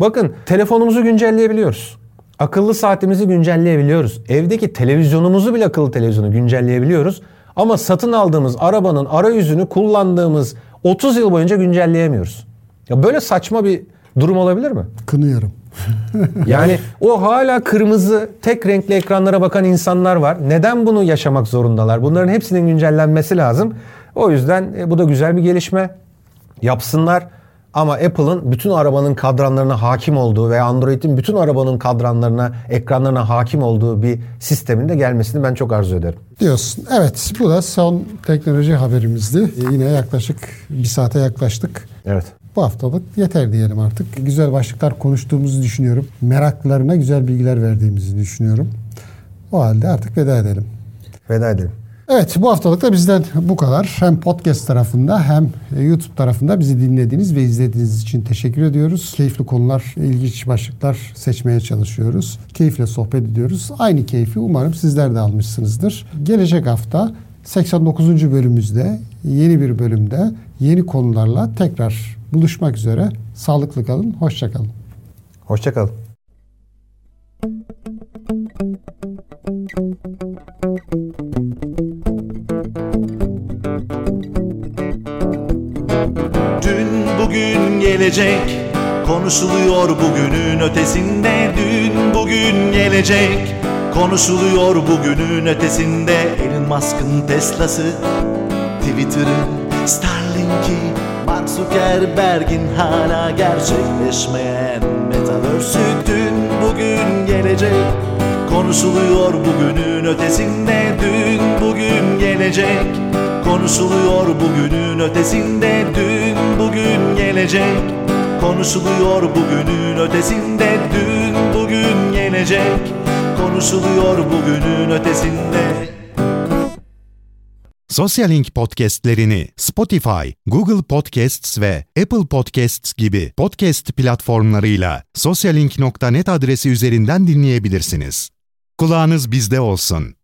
Bakın telefonumuzu güncelleyebiliyoruz. Akıllı saatimizi güncelleyebiliyoruz. Evdeki televizyonumuzu bile akıllı televizyonu güncelleyebiliyoruz. Ama satın aldığımız arabanın arayüzünü kullandığımız 30 yıl boyunca güncelleyemiyoruz. Ya böyle saçma bir durum olabilir mi? Kınıyorum. yani o hala kırmızı tek renkli ekranlara bakan insanlar var. Neden bunu yaşamak zorundalar? Bunların hepsinin güncellenmesi lazım. O yüzden e, bu da güzel bir gelişme. Yapsınlar. Ama Apple'ın bütün arabanın kadranlarına hakim olduğu ve Android'in bütün arabanın kadranlarına, ekranlarına hakim olduğu bir sistemin de gelmesini ben çok arzu ederim. Diyorsun. Evet bu da son teknoloji haberimizdi. Ee, yine yaklaşık bir saate yaklaştık. Evet. Bu haftalık yeter diyelim artık. Güzel başlıklar konuştuğumuzu düşünüyorum. Meraklarına güzel bilgiler verdiğimizi düşünüyorum. O halde artık veda edelim. Veda edelim. Evet bu haftalık da bizden bu kadar. Hem podcast tarafında hem YouTube tarafında bizi dinlediğiniz ve izlediğiniz için teşekkür ediyoruz. Keyifli konular, ilginç başlıklar seçmeye çalışıyoruz. Keyifle sohbet ediyoruz. Aynı keyfi umarım sizler de almışsınızdır. Gelecek hafta 89. bölümümüzde yeni bir bölümde yeni konularla tekrar buluşmak üzere. Sağlıklı kalın, hoşçakalın. Hoşçakalın. Dün bugün gelecek. Konuşuluyor bugünün ötesinde Dün bugün gelecek. Konuşuluyor bugünün ötesinde Elon Musk'ın Tesla'sı. Twitter'ın Starlink'i Mark Zuckerberg'in hala gerçekleşmeyen Metaverse'ü dün bugün gelecek. Konuşuluyor bugünün ötesinde Dün bugün gelecek. Konuşuluyor bugünün ötesinde Dün bugün gelecek Konuşuluyor bugünün ötesinde Dün bugün gelecek Konuşuluyor bugünün ötesinde Sosyalink podcastlerini Spotify, Google Podcasts ve Apple Podcasts gibi podcast platformlarıyla sosyalink.net adresi üzerinden dinleyebilirsiniz. Kulağınız bizde olsun.